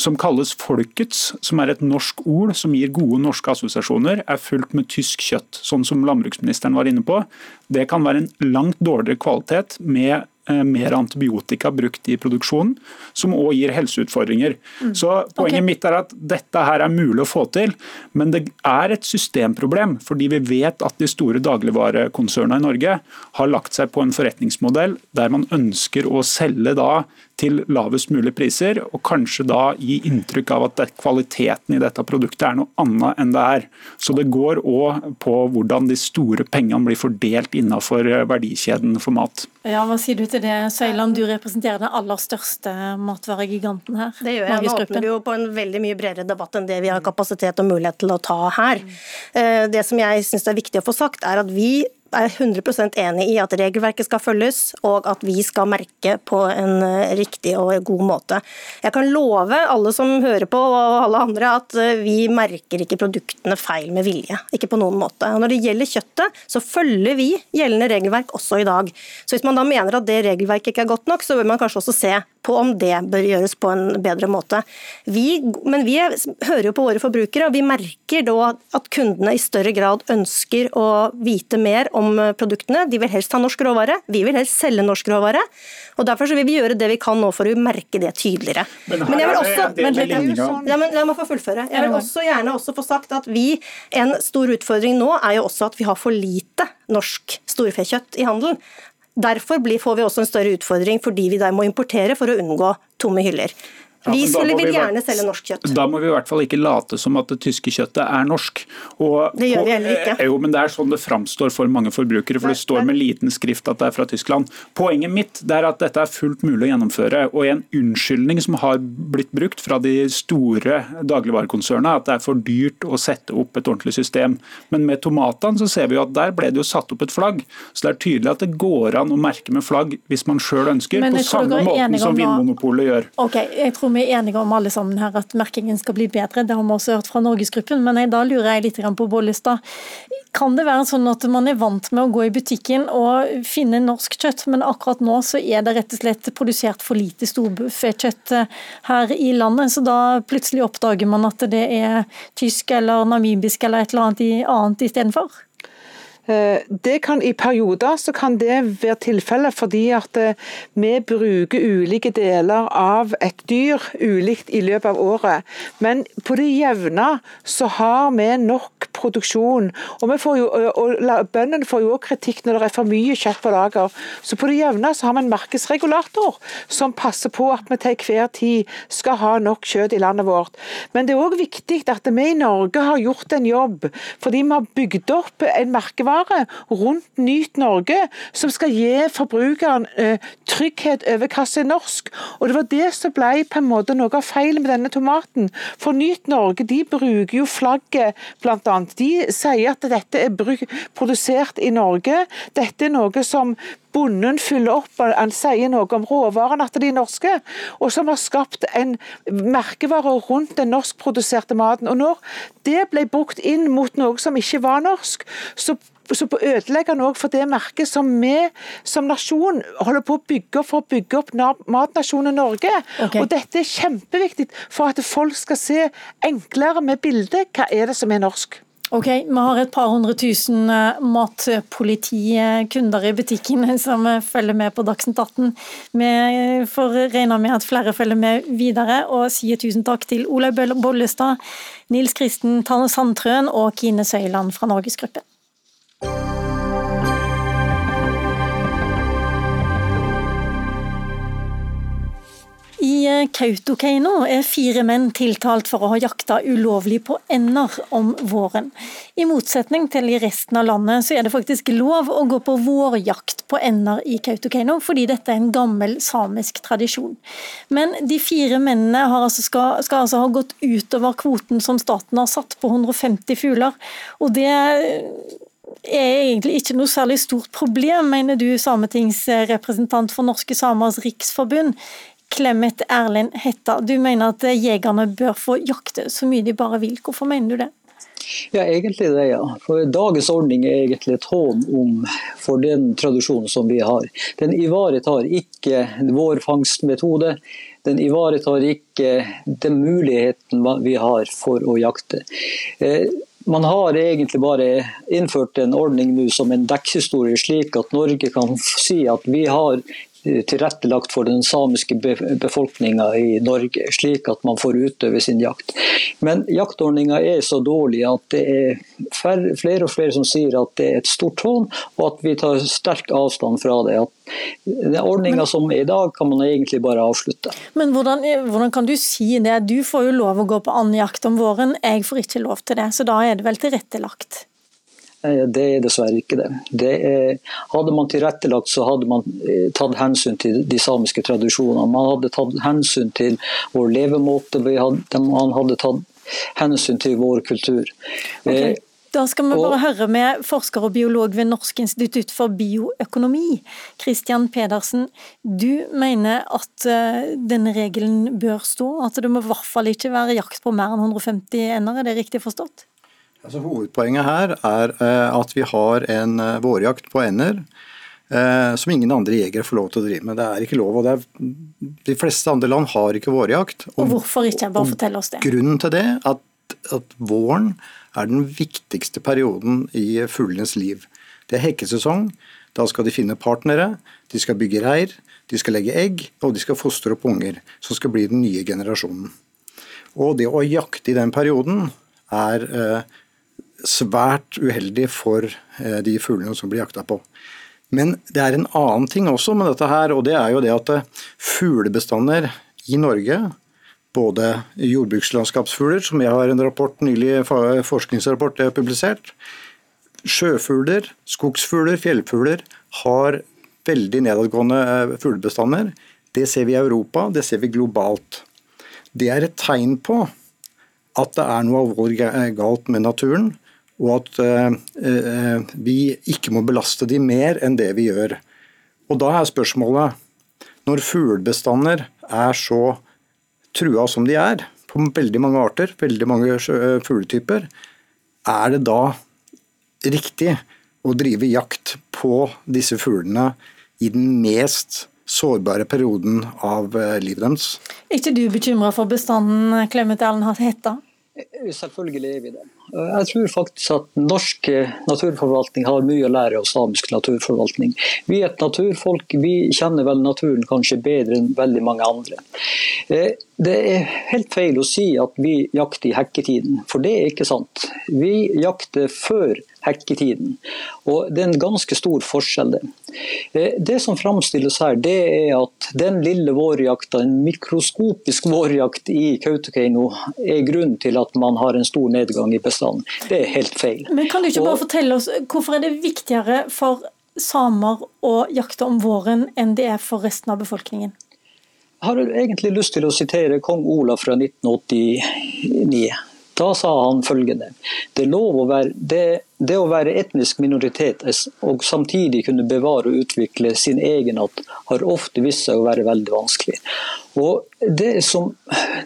som kalles folkets, som er et norsk ord som gir gode norske assosiasjoner, er fullt med tysk kjøtt, sånn som landbruksministeren var inne på. Det kan være en langt dårligere kvalitet med Eh, mer antibiotika brukt i produksjonen, som òg gir helseutfordringer. Mm. Så Poenget okay. mitt er at dette her er mulig å få til, men det er et systemproblem. Fordi vi vet at de store dagligvarekonsernene i Norge har lagt seg på en forretningsmodell der man ønsker å selge da til lavest mulig priser, og kanskje da gi inntrykk av at kvaliteten i dette produktet er noe annet enn det er. Så det går òg på hvordan de store pengene blir fordelt innenfor verdikjeden for mat. Ja, Hva sier du til det, Søyland? Du representerer den aller største matvaregiganten her. Det gjør jeg. Nå åpner jo på en veldig mye bredere debatt enn det vi har kapasitet og mulighet til å ta her. Mm. Det som jeg syns er viktig å få sagt, er at vi er 100% enig i at regelverket skal følges, og at vi skal merke på en eh, riktig og god måte. Jeg kan love alle som hører på, og alle andre, at eh, vi merker ikke produktene feil med vilje. Ikke på noen måte. Og når det gjelder kjøttet, så følger vi gjeldende regelverk også i dag. Så hvis man da mener at det regelverket ikke er godt nok, så bør man kanskje også se på om det bør gjøres på en bedre måte. Vi, men vi hører jo på våre forbrukere, og vi merker da at kundene i større grad ønsker å vite mer om produktene. De vil helst ha norsk råvare, vi vil helst selge norsk råvare. og Derfor vil vi gjøre det vi kan nå for å merke det tydeligere. Men, men jeg vil også, men, ja, men, La meg få fullføre. Jeg vil også gjerne også få sagt at vi, En stor utfordring nå er jo også at vi har for lite norsk storfekjøtt i handelen. Derfor får vi også en større utfordring fordi vi der må importere for å unngå tomme hyller. Vi ja, vil, vi gjerne selge norsk kjøtt. Da må vi i hvert fall ikke late som at det tyske kjøttet er norsk. Og det gjør vi heller ikke. Og, jo, men Det er sånn det framstår for mange forbrukere, for det står med liten skrift at det er fra Tyskland. Poenget mitt er at dette er fullt mulig å gjennomføre. og En unnskyldning som har blitt brukt fra de store dagligvarekonsernene, at det er for dyrt å sette opp et ordentlig system. Men med tomatene så ser vi jo at der ble det jo satt opp et flagg. Så det er tydelig at det går an å merke med flagg hvis man sjøl ønsker, på samme måten som Vinmonopolet gjør. Okay, jeg tror vi er enige om alle sammen her at merkingen skal bli bedre. Det har vi også hørt fra Norgesgruppen. Men jeg, da lurer jeg litt på Bollestad. Kan det være sånn at man er vant med å gå i butikken og finne norsk kjøtt, men akkurat nå så er det rett og slett produsert for lite storfekjøtt eh, her i landet, så da plutselig oppdager man at det er tysk eller namibisk eller et eller annet, annet istedenfor? Eh, det kan I perioder så kan det være tilfellet fordi at eh, vi bruker ulike deler av et dyr ulikt i løpet av året. Men på det jevne så har vi nok produksjon. Og, og Bøndene får jo også kritikk når det er for mye kjøtt på lager. Så på det jevne så har vi en markedsregulator som passer på at vi til hver tid skal ha nok kjøtt i landet vårt. Men det er òg viktig at vi i Norge har gjort en jobb fordi vi har bygd opp en merkevare merkevare rundt Nyt Norge, som skal gi forbrukeren eh, trygghet over hva som er norsk. Og Det var det som ble på en måte noe av feilen med denne tomaten. For Nyt Norge de bruker jo flagget, bl.a. De sier at dette er produsert i Norge. Dette er noe som bonden fyller opp, han sier noe om råvarene, at de er norske, og som har skapt en merkevare rundt den norskproduserte maten. Og Når det ble brukt inn mot noe som ikke var norsk, så så ødelegger han òg for det merket som vi som nasjon holder på å bygge opp for å bygge opp matnasjonen Norge. Okay. Og Dette er kjempeviktig for at folk skal se enklere med bildet hva er det som er norsk. Ok, Vi har et par hundre tusen eh, matpolitikunder i butikken som følger med på Dagsnytt 18. Vi får regne med at flere følger med videre, og sier tusen takk til Olaug Bollestad, Nils Kristen Sandtrøen og Kine Søyland fra Norgesgruppen. I eh, Kautokeino er fire menn tiltalt for å ha jakta ulovlig på ender om våren. I motsetning til i resten av landet, så er det faktisk lov å gå på vårjakt på ender i Kautokeino, fordi dette er en gammel samisk tradisjon. Men de fire mennene altså skal, skal, altså ha gått utover kvoten som staten har satt på 150 fugler. og det er egentlig ikke noe særlig stort problem, mener du, sametingsrepresentant for Norske Samers Riksforbund. Clemet Erlend Hetta, du mener at jegerne bør få jakte så mye de bare vil. Hvorfor mener du det? Ja, egentlig det, ja. For Dagens ordning er egentlig et hån om for den tradisjonen som vi har. Den ivaretar ikke vår fangstmetode. Den ivaretar ikke den muligheten vi har for å jakte. Eh, man har egentlig bare innført en ordning nå som en dekkhistorie, slik at Norge kan si at vi har tilrettelagt for den samiske befolkninga i Norge, slik at man får utøve sin jakt. Men jaktordninga er så dårlig at det er flere og flere som sier at det er et stort hån, og at vi tar sterk avstand fra det. At ordninga som er i dag, kan man egentlig bare avslutte. Men hvordan, hvordan kan du si det? Du får jo lov å gå på andejakt om våren, jeg får ikke lov til det. Så da er det vel tilrettelagt? Eh, det er dessverre ikke det. det er, hadde man tilrettelagt, så hadde man eh, tatt hensyn til de samiske tradisjonene. Man hadde tatt hensyn til vår levemåte, man hadde tatt hensyn til vår kultur. Okay. Eh, da skal vi bare høre med forsker og biolog ved Norsk institutt for bioøkonomi, Christian Pedersen. Du mener at denne regelen bør stå, at det må i hvert fall ikke være jakt på mer enn 150 ender, er det riktig forstått? Altså, hovedpoenget her er eh, at vi har en eh, vårjakt på ender eh, som ingen andre jegere får lov til å drive med. Det er ikke lov. og er, De fleste andre land har ikke vårjakt. Og, og hvorfor ikke? Bare fortell oss det. Grunnen til det at, at våren er den viktigste perioden i fuglenes liv. Det er hekkesesong. Da skal de finne partnere, de skal bygge reir, de skal legge egg, og de skal fostre opp unger, som skal bli den nye generasjonen. Og det å jakte i den perioden er svært uheldig for eh, de fuglene som blir jakta på. Men det er en annen ting også med dette her, og det er jo det at eh, fuglebestander i Norge, både jordbrukslandskapsfugler, som jeg har en rapport, nylig forskningsrapport jeg har publisert, sjøfugler, skogsfugler, fjellfugler, har veldig nedadgående eh, fuglebestander. Det ser vi i Europa, det ser vi globalt. Det er et tegn på at det er noe alvorlig galt med naturen, og at eh, eh, vi ikke må belaste de mer enn det vi gjør. Og Da er spørsmålet, når fuglebestander er så trua som de er, på veldig mange arter, veldig mange eh, fugletyper, er det da riktig å drive jakt på disse fuglene i den mest sårbare perioden av livet deres? Er ikke du bekymra for bestanden, Clemet Allen Hetta? Selvfølgelig er vi det. Jeg tror faktisk at norsk naturforvaltning har mye å lære av samisk naturforvaltning. Vi er et naturfolk, vi kjenner vel naturen kanskje bedre enn veldig mange andre. Eh, det er helt feil å si at vi jakter i hekketiden, for det er ikke sant. Vi jakter før hekketiden. Og Det er en ganske stor forskjell. Det eh, Det som framstilles her, det er at den lille vårjakta, en mikroskopisk vårjakt i Kautokeino, er grunnen til at man har en stor nedgang i bestanden. Det er helt feil. Men Kan du ikke bare fortelle oss, Hvorfor er det viktigere for samer å jakte om våren enn det er for resten av befolkningen? Jeg har egentlig lyst til å sitere kong Olav fra 1989. Da sa han følgende det, er lov å være, det, det å være etnisk minoritet og samtidig kunne bevare og utvikle sin egenart, har ofte vist seg å være veldig vanskelig. Og det som,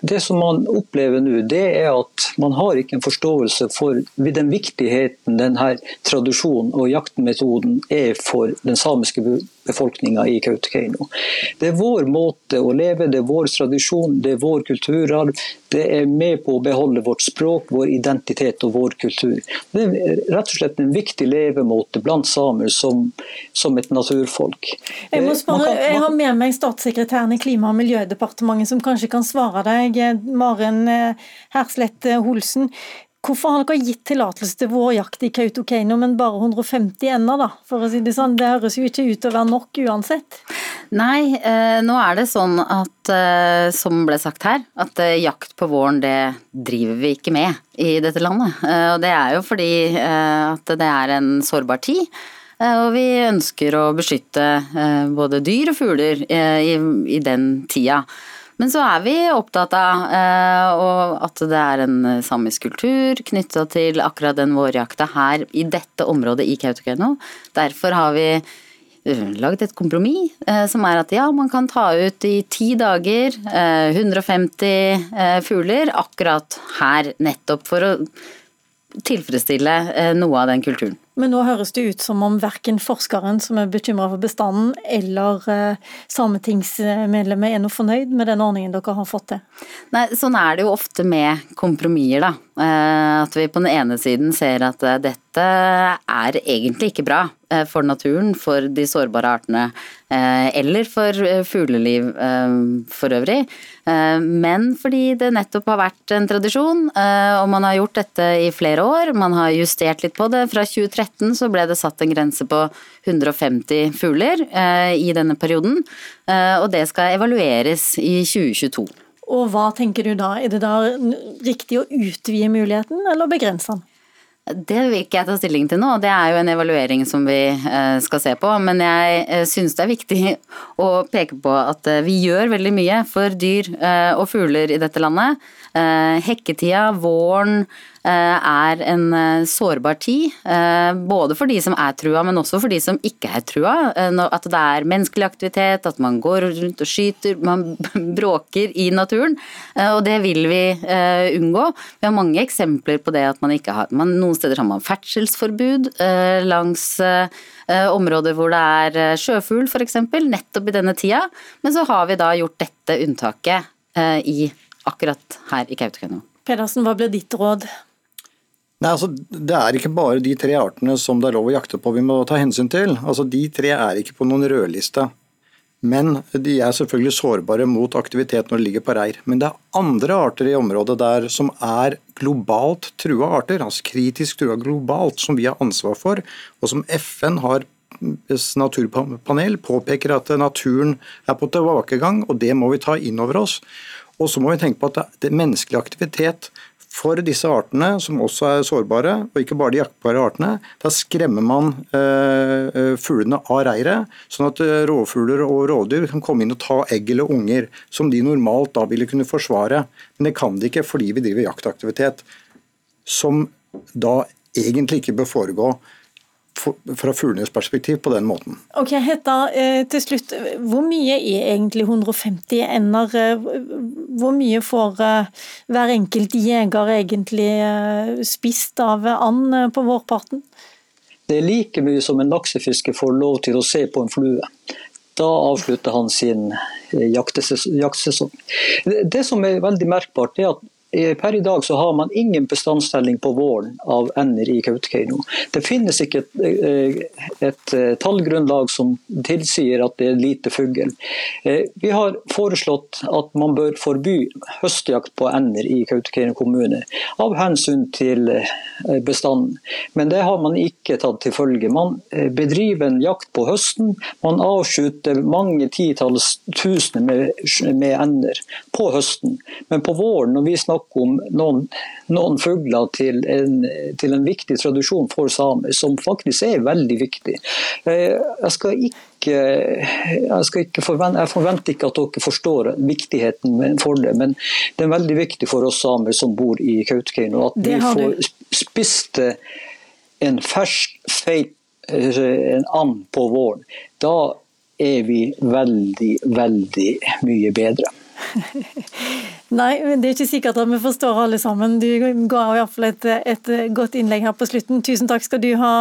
det som, man opplever nå, det er at man har ikke en forståelse for den viktigheten denne tradisjonen og jaktmetoden er for den samiske befolkninga i Kautokeino. Det er vår måte å leve, det er vår tradisjon, det er vår kulturarv. Det er med på å beholde vårt språk, vår identitet og vår kultur. Det er rett og slett en viktig levemåte blant samer som, som et naturfolk. Jeg, må spørre, jeg har med meg statssekretæren i Klima- og miljødepartementet som kanskje kan svare deg, Maren eh, Herslett Holsen. Hvorfor har dere gitt tillatelse til vårjakt i Kautokeino, men bare 150 ender, da? For å si det sånn, det høres jo ikke ut til å være nok uansett? Nei, eh, nå er det sånn at, eh, som ble sagt her, at eh, jakt på våren det driver vi ikke med i dette landet. Eh, og det er jo fordi eh, at det er en sårbar tid. Eh, og vi ønsker å beskytte både dyr og fugler i, i den tida. Men så er vi opptatt av at det er en samisk kultur knytta til akkurat den vårjakta her i dette området i Kautokeino. Derfor har vi laget et kompromiss uh, som er at ja, man kan ta ut i ti dager 150 fugler akkurat her, nettopp for å tilfredsstille noe av den kulturen. Men nå høres det ut som om verken forskeren som er bekymra for bestanden, eller eh, sametingsmedlemmet er noe fornøyd med den ordningen dere har fått til? Nei, Sånn er det jo ofte med kompromisser, da. Eh, at vi på den ene siden ser at eh, dette er egentlig ikke bra for naturen, for de sårbare artene, eller for fugleliv for øvrig. Men fordi det nettopp har vært en tradisjon, og man har gjort dette i flere år. Man har justert litt på det. Fra 2013 så ble det satt en grense på 150 fugler i denne perioden, og det skal evalueres i 2022. Og hva tenker du da? Er det da riktig å utvide muligheten, eller begrense den? Det vil ikke jeg ta stilling til nå, det er jo en evaluering som vi eh, skal se på. Men jeg eh, syns det er viktig å peke på at eh, vi gjør veldig mye for dyr og fugler i dette landet. Hekketida, våren, er en sårbar tid. Både for de som er trua, men også for de som ikke er trua. At det er menneskelig aktivitet, at man går rundt og skyter, man bråker i naturen. Og det vil vi unngå. Vi har mange eksempler på det at man ikke har man, Noen steder har man ferdselsforbud langs områder hvor det er sjøfugl f.eks., nettopp i denne tida. Men så har vi da gjort dette unntaket i akkurat her i Kautokeino. Pedersen, hva blir ditt råd? Nei, altså, Det er ikke bare de tre artene som det er lov å jakte på vi må ta hensyn til. Altså, De tre er ikke på noen rødliste. Men de er selvfølgelig sårbare mot aktivitet når de ligger på reir. Men det er andre arter i området der som er globalt trua arter, altså kritisk trua globalt, som vi har ansvar for, og som FN har naturpanel påpeker at naturen er på tilbakegang, og det må vi ta inn over oss. Og så må vi tenke på at det er menneskelig aktivitet for disse artene, som også er sårbare, og ikke bare de jaktbare artene, da skremmer man eh, eh, fuglene av reiret, sånn at eh, rovfugler og rovdyr kan komme inn og ta egg eller unger, som de normalt da ville kunne forsvare. Men det kan de ikke fordi vi driver jaktaktivitet, som da egentlig ikke bør foregå fra fuglenes perspektiv på den måten. Ok, Hetta, eh, til slutt, Hvor mye er egentlig 150 ender? Eh, hvor mye får eh, hver enkelt jeger egentlig spist av and på vårparten? Det er like mye som en laksefisker får lov til å se på en flue. Da avslutter han sin jaktsesong. Det som er veldig merkbart, er at per i dag så har man ingen bestandstelling på våren av ender i Kautokeino. Det finnes ikke et, eh, et, eh, tallgrunnlag som tilsier at det er lite fugl. Vi har foreslått at man bør forby høstjakt på ender i Kautokeino kommune, av hensyn til bestanden. Men det har man ikke tatt til følge. Man bedriver en jakt på høsten. Man avskyter mange titalls tusener med, med ender på høsten. Men på våren, når vi snakker snakke om noen, noen fugler til en, til en, viktig tradisjon for samer, som faktisk er veldig viktig. Eh, jeg skal ikke jeg, skal ikke forvente, jeg forventer ikke at dere forstår viktigheten for det, men det er veldig viktig for oss samer som bor i Kautokeino, at vi får spist en fersk, feit en and på våren. Da er vi veldig, veldig mye bedre. Nei, men det er ikke sikkert at vi forstår alle sammen. Du ga i hvert fall et, et godt innlegg her på slutten. Tusen takk skal du ha,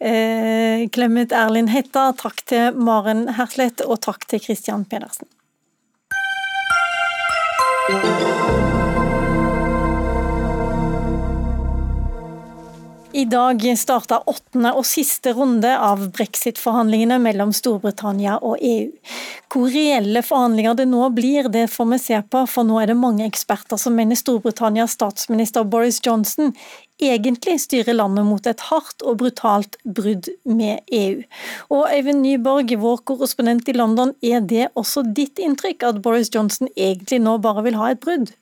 eh, Clemet Erlin Hetta. Takk til Maren Herslett, og takk til Christian Pedersen. I dag starta åttende og siste runde av brexit-forhandlingene mellom Storbritannia og EU. Hvor reelle forhandlinger det nå blir, det får vi se på, for nå er det mange eksperter som mener Storbritannias statsminister Boris Johnson egentlig styrer landet mot et hardt og brutalt brudd med EU. Og Øyvind Nyborg, vår korrespondent i London, er det også ditt inntrykk at Boris Johnson egentlig nå bare vil ha et brudd?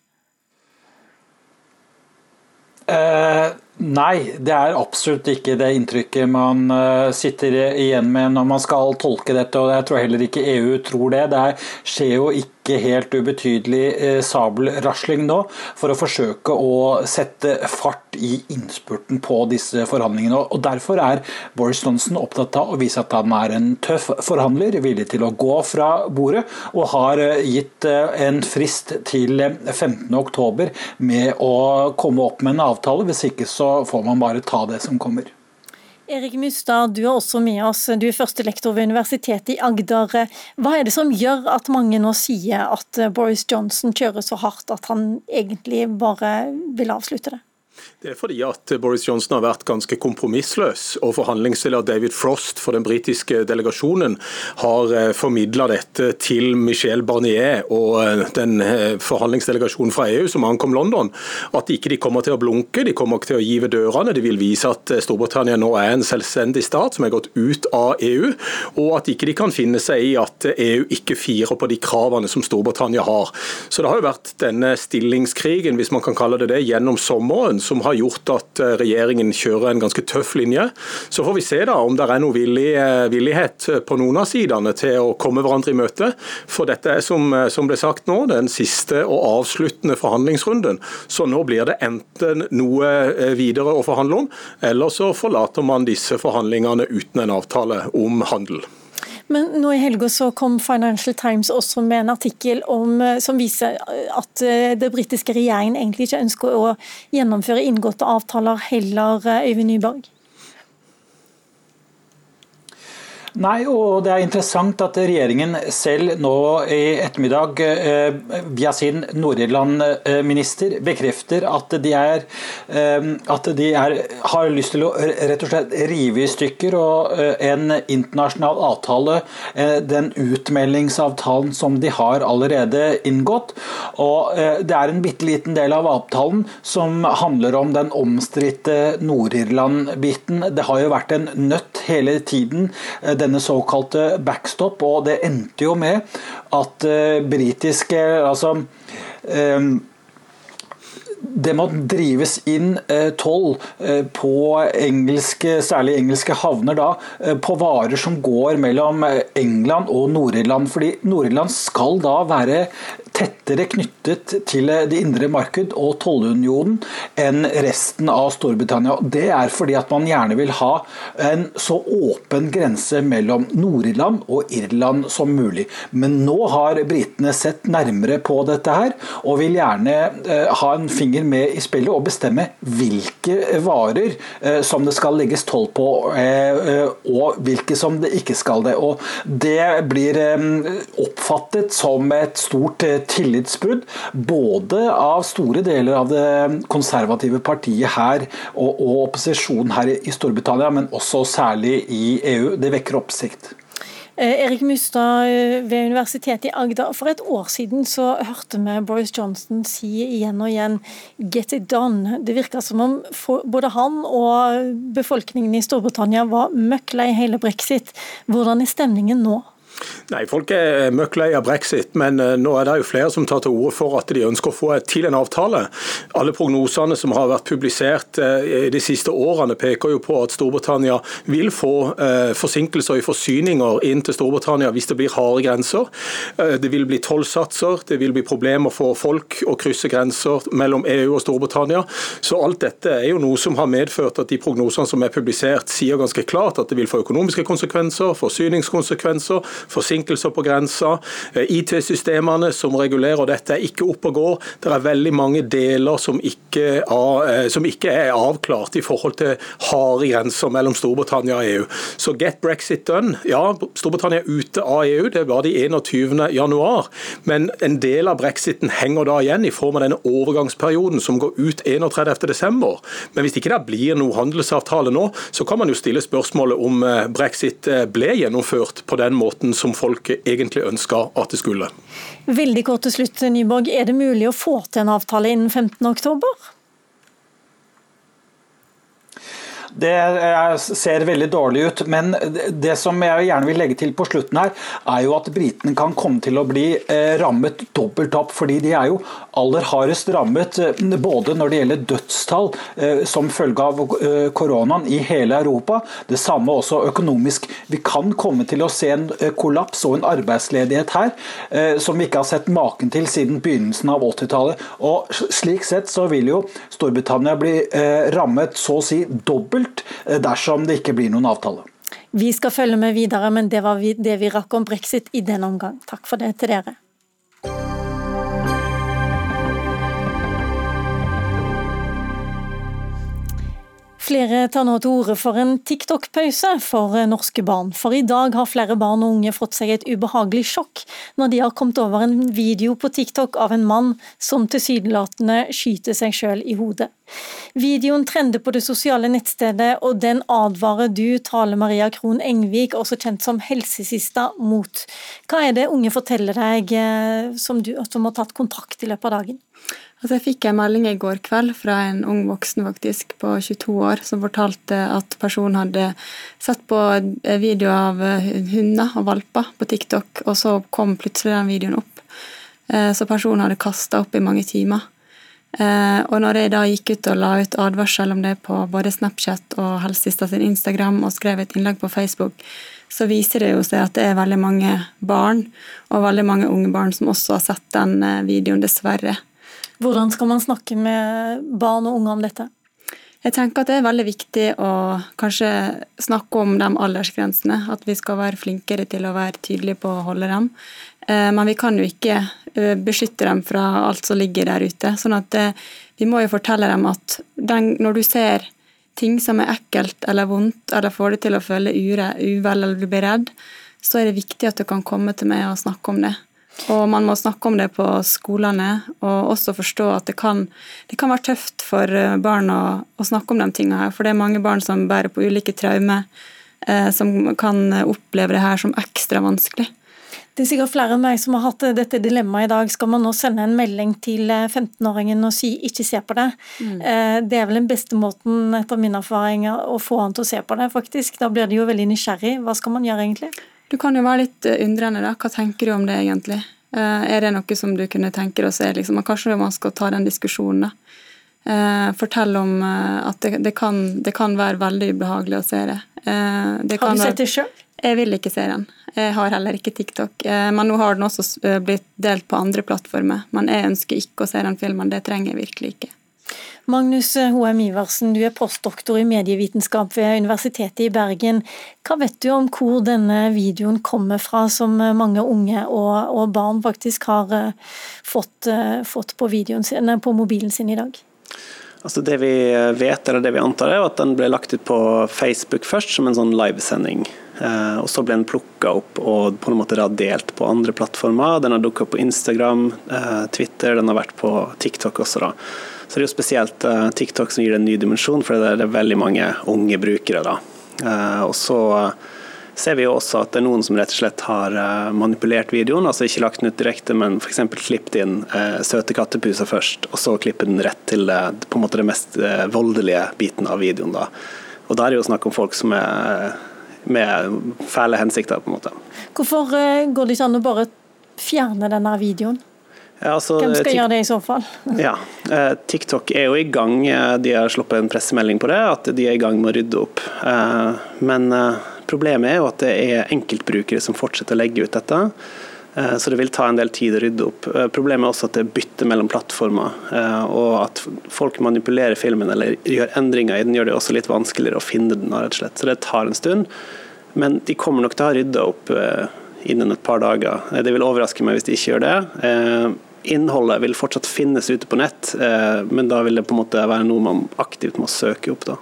Uh Nei, det er absolutt ikke det inntrykket man uh, sitter igjen med når man skal tolke dette. og Jeg tror heller ikke EU tror det. Det skjer jo ikke helt ubetydelig eh, sabelrasling nå for å forsøke å sette fart i innspurten på disse forhandlingene. og Derfor er Boris Johnson opptatt av å vise at han er en tøff forhandler, villig til å gå fra bordet, og har eh, gitt eh, en frist til 15.10 med å komme opp med en avtale. Hvis ikke så får man bare ta det som kommer. Erik Mustad, du er også med oss. Du er førstelektor ved Universitetet i Agder. Hva er det som gjør at mange nå sier at Boris Johnson kjører så hardt at han egentlig bare vil avslutte det? Det er fordi at Boris Johnson har vært ganske kompromissløs, og forhandlingsleder David Frost for den britiske delegasjonen har eh, formidla dette til Michel Barnier og eh, den eh, forhandlingsdelegasjonen fra EU som ankom London, at ikke de kommer til å blunke, de kommer ikke til å give dørene. De vil vise at Storbritannia nå er en selvstendig stat som er gått ut av EU, og at ikke de kan finne seg i at EU ikke firer på de kravene som Storbritannia har. Så det har jo vært denne stillingskrigen, hvis man kan kalle det det, gjennom sommeren som har gjort at eh, regjeringen kjører en ganske tøff linje. Så får vi se da om det er noe villig, eh, villighet på noen av sidene til å komme hverandre i møte. For dette er som, eh, som ble sagt nå, den siste og avsluttende forhandlingsrunden. Så nå blir det enten noe videre å forhandle om, eller så forlater man disse forhandlingene uten en avtale om handel. Men nå i helga så kom Financial Times også med en artikkel om, eh, som viser at eh, det britiske regjeringen egentlig ikke ønsker å gjennomføre inngåtte avtaler heller, eh, Øyvind Nyborg? Nei, og det er interessant at regjeringen selv nå i ettermiddag eh, via sin Nord-Irland-minister bekrefter at de, er, eh, at de er, har lyst til å rett og slett rive i stykker og eh, en internasjonal avtale, den utmeldingsavtalen som de har allerede inngått. Og det er en bitte liten del av avtalen som handler om den omstridte Nord-Irland-biten. Det har jo vært en nøtt hele tiden denne såkalte backstop, og det endte jo med at uh, britiske altså um, det må drives inn eh, toll på engelske, særlig engelske havner da, på varer som går mellom England og Nord-Irland. fordi Nord-Irland skal da være tettere knyttet til det indre marked og tollunionen enn resten av Storbritannia. Det er fordi at man gjerne vil ha en så åpen grense mellom Nord-Irland og Irland som mulig. Men nå har britene sett nærmere på dette her, og vil gjerne eh, ha en finger med i spillet og bestemme hvilke varer eh, som det skal legges toll på, eh, og hvilke som det ikke skal det. Og det blir oppfattet som et stort tillitsbrudd både av store deler av det konservative partiet her og, og opposisjonen her i Storbritannia, men også særlig i EU. Det vekker oppsikt. Eh, Erik Mustad eh, ved Universitetet i Agder. For et år siden så hørte vi Boris Johnson si igjen og igjen 'get it done'. Det virka som om både han og befolkningen i Storbritannia var møkk lei hele brexit. Hvordan er stemningen nå? Nei, Folk er møkklei av brexit, men eh, nå er det jo flere som tar til orde for at de ønsker å få til en avtale. Alle prognosene som har vært publisert eh, de siste årene peker jo på at Storbritannia vil få eh, forsinkelser i forsyninger inn til Storbritannia hvis det blir harde grenser. Det vil bli tollsatser, det vil bli problemer for folk å krysse grenser mellom EU og Storbritannia. Så alt dette er jo noe som har medført at de prognosene som er publisert sier ganske klart at det vil få økonomiske konsekvenser, forsyningskonsekvenser, forsinkelser på grensa. Eh, IT-systemene som regulerer dette er ikke oppe og går. Det er veldig mange deler som ikke, er, eh, som ikke er avklart i forhold til harde grenser mellom Storbritannia og EU. Så get brexit done. Ja, Storbritannia er ute av EU, det var de 21. januar. Men en del av brexiten henger da igjen i form av denne overgangsperioden som går ut 31. desember. Men hvis ikke det blir noe handelsavtale nå, så kan man jo stille spørsmålet om eh, brexit ble gjennomført på den måten som folket egentlig ønska at det skulle. Veldig kort til slutt, Nyborg. Er det mulig å få til en avtale innen 15.10? Det ser veldig dårlig ut. Men det som jeg gjerne vil legge til på slutten her, er jo at britene kan komme til å bli eh, rammet dobbelt opp. Fordi de er jo aller hardest rammet eh, både når det gjelder dødstall eh, som følge av koronaen i hele Europa. Det samme også økonomisk. Vi kan komme til å se en kollaps og en arbeidsledighet her som vi ikke har sett maken til siden begynnelsen av 80-tallet. Og Slik sett så vil jo Storbritannia bli rammet så å si dobbelt dobbelt eh, dersom det ikke blir noen avtale. Vi skal følge med videre, men det var det vi rakk om brexit i denne omgang. Takk for det til dere. Flere tar nå til orde for en TikTok-pause for norske barn. For i dag har flere barn og unge fått seg et ubehagelig sjokk når de har kommet over en video på TikTok av en mann som tilsynelatende skyter seg sjøl i hodet. Videoen trender på det sosiale nettstedet, og den advarer du, Tale Maria Krohn Engvik, også kjent som Helsesista, mot. Hva er det unge forteller deg eh, som, du, som har tatt kontakt i løpet av dagen? Altså jeg fikk en melding i går kveld fra en ung voksen faktisk på 22 år som fortalte at personen hadde sett på video av hunder og valper på TikTok, og så kom plutselig den videoen opp. Eh, så personen hadde kasta opp i mange timer. Eh, og når jeg da gikk ut og la ut advarsel om det på både Snapchat og Helsesista sin Instagram og skrev et innlegg på Facebook, så viser det jo seg at det er veldig mange barn, og veldig mange unge barn, som også har sett den eh, videoen, dessverre. Hvordan skal man snakke med barn og unge om dette? Jeg tenker at det er veldig viktig å kanskje snakke om de aldersgrensene. At vi skal være flinkere til å være tydelige på å holde dem. Eh, men vi kan jo ikke eh, beskytte dem fra alt som ligger der ute. sånn at eh, vi må jo fortelle dem at den, når du ser ting som er ekkelt eller vondt, eller får deg til å føle uvel eller du blir redd, så er det viktig at du kan komme til meg og snakke om det. Og man må snakke om det på skolene, og også forstå at det kan, det kan være tøft for eh, barn å, å, snakke om de tingene her. For det er mange barn som bærer på ulike traumer, eh, som kan oppleve det her som ekstra vanskelig. Det er sikkert flere enn meg som har hatt dette dilemmaet i dag. Skal man nå sende en melding til 15-åringen eh, og si 'ikke se på det'? Mm. Eh, det er vel den beste måten, etter min erfaring, å få han til å se på det, faktisk. Da blir de jo veldig nysgjerrig. Hva skal man gjøre, egentlig? Du kan jo være litt eh, undrende, da. Hva tenker du om det, egentlig? Eh, er det noe som du kunne tenke deg å se? Liksom? Kanskje man skal ta den diskusjonen, da. Eh, fortell om at det, det, kan, det, kan, være veldig ubehagelig å se det. det har du sett det sjøl? Jeg vil ikke se den. Jeg har heller ikke TikTok. Men nå har den også blitt delt på andre plattformer. Men jeg ønsker ikke å se den filmen. Det trenger jeg virkelig ikke. Magnus H.M. Iversen, du er postdoktor i medievitenskap ved Universitetet i Bergen. Hva vet du om hvor denne videoen kommer fra, som mange unge og, og barn faktisk har uh, fått, uh, fått på, sin, på, mobilen sin i dag? Altså det vi vet, eller det vi antar, er at den ble lagt ut på Facebook først, som en sånn livesending. Og Så ble den plukka opp og på en måte delt på andre plattformer. Den har dukka opp på Instagram, Twitter, den har vært på TikTok også. da. Så det er jo spesielt uh, TikTok som gir det en ny dimensjon, for det er, veldig mange unge brukere. da. Uh, og så uh, ser vi jo også at det er noen som rett og slett har manipulert videoen, altså ikke lagt den ut direkte, men f.eks. klippet inn søte kattepuser først, og så klippet den rett til på en måte det mest voldelige biten av videoen. da. Og da er det jo snakk om folk som er med fæle hensikter, på en måte. Hvorfor går det ikke an å bare fjerne denne videoen? Ja, altså, Hvem skal gjøre det i så fall? ja, eh, TikTok er jo i gang. Eh, de har sluppet en pressemelding på det, at de er i gang med å rydde opp. Eh, men problemet er jo at det er enkeltbrukere som fortsetter å legge ut dette. Så det vil ta en del tid å rydde opp. Problemet er også at det er bytte mellom plattformer. Og at folk manipulerer filmen eller gjør endringer i den, gjør det også litt vanskeligere å finne den. rett og slett. Så det tar en stund. Men de kommer nok til å ha rydda opp innen et par dager. Det vil overraske meg hvis de ikke gjør det. Innholdet vil fortsatt finnes ute på nett, eh, men da vil det på en måte være noe man aktivt må søke opp. da.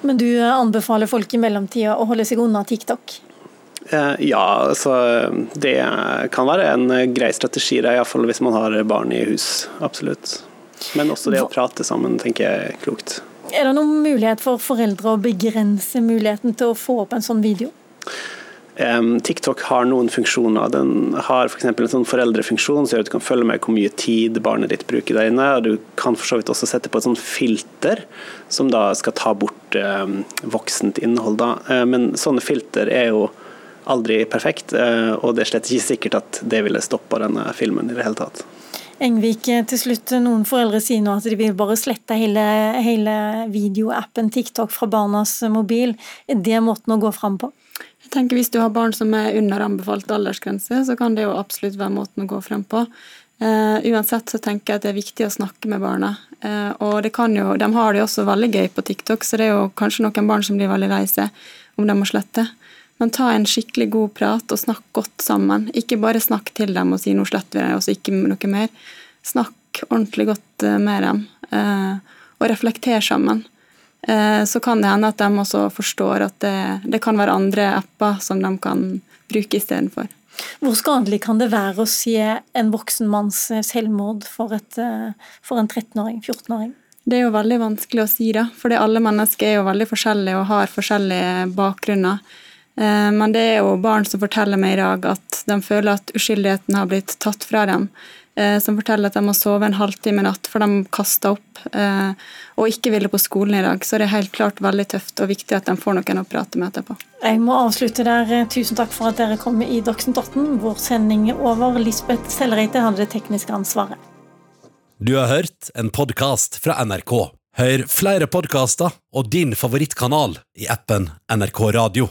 Men du anbefaler folk i mellomtida å holde seg unna TikTok? Eh, ja, altså det kan være en grei strategi, iallfall hvis man har barn i hus. Absolutt. Men også det å prate sammen tenker jeg er klokt. Er det noen mulighet for foreldre å begrense muligheten til å få opp en sånn video? TikTok har noen funksjoner. Den har f.eks. For en sånn foreldrefunksjon som gjør at du kan følge med hvor mye tid barnet ditt bruker der inne. og Du kan for så vidt også sette på et sånt filter som da skal ta bort voksent innhold. Da. Uh, men sånne filter er jo aldri perfekt, uh, og det er slett ikke sikkert at det ville stoppa denne filmen i det hele tatt. Engvik, til slutt, noen foreldre sier nå at de vil bare slette hele, hele videoappen TikTok fra barnas mobil. Er det måten å gå fram på? Jeg tenker Hvis du har barn som er under anbefalt aldersgrense, så kan det jo absolutt være måten å gå frem på. Uh, uansett så tenker jeg at det er viktig å snakke med barna. Uh, og jo, De har det jo også veldig gøy på TikTok, så det er jo kanskje noen barn som blir veldig lei seg om de må slette. Men ta en skikkelig god prat og snakk godt sammen. Ikke bare snakk til dem og si 'nå sletter vi deg', og så ikke noe mer. Snakk ordentlig godt uh, med dem, og reflekter sammen. Eh, så kan det hende at de også forstår at det, det kan være andre apper som de kan bruke istedenfor. Hvor skadelig kan det være å se en voksen manns selvmord for, et, for en 13-åring, 14-åring? Det er jo veldig vanskelig å si, da. For alle mennesker er jo veldig forskjellige og har forskjellige bakgrunner. Eh, men det er jo barn som forteller meg i dag at de føler at uskyldigheten har blitt tatt fra dem. Eh, som forteller at de må sove en halvtime i natt, for de kasta opp eh, og ikke ville på skolen i dag. Så det er helt klart veldig tøft og viktig at de får noen å prate med etterpå. Jeg må avslutte der. Tusen takk for at dere kom i Dagsnytt 18. Vår sending er over. Lisbeth Sellereite hadde det tekniske ansvaret. Du har hørt en podkast fra NRK. Hør flere podkaster og din favorittkanal i appen NRK Radio.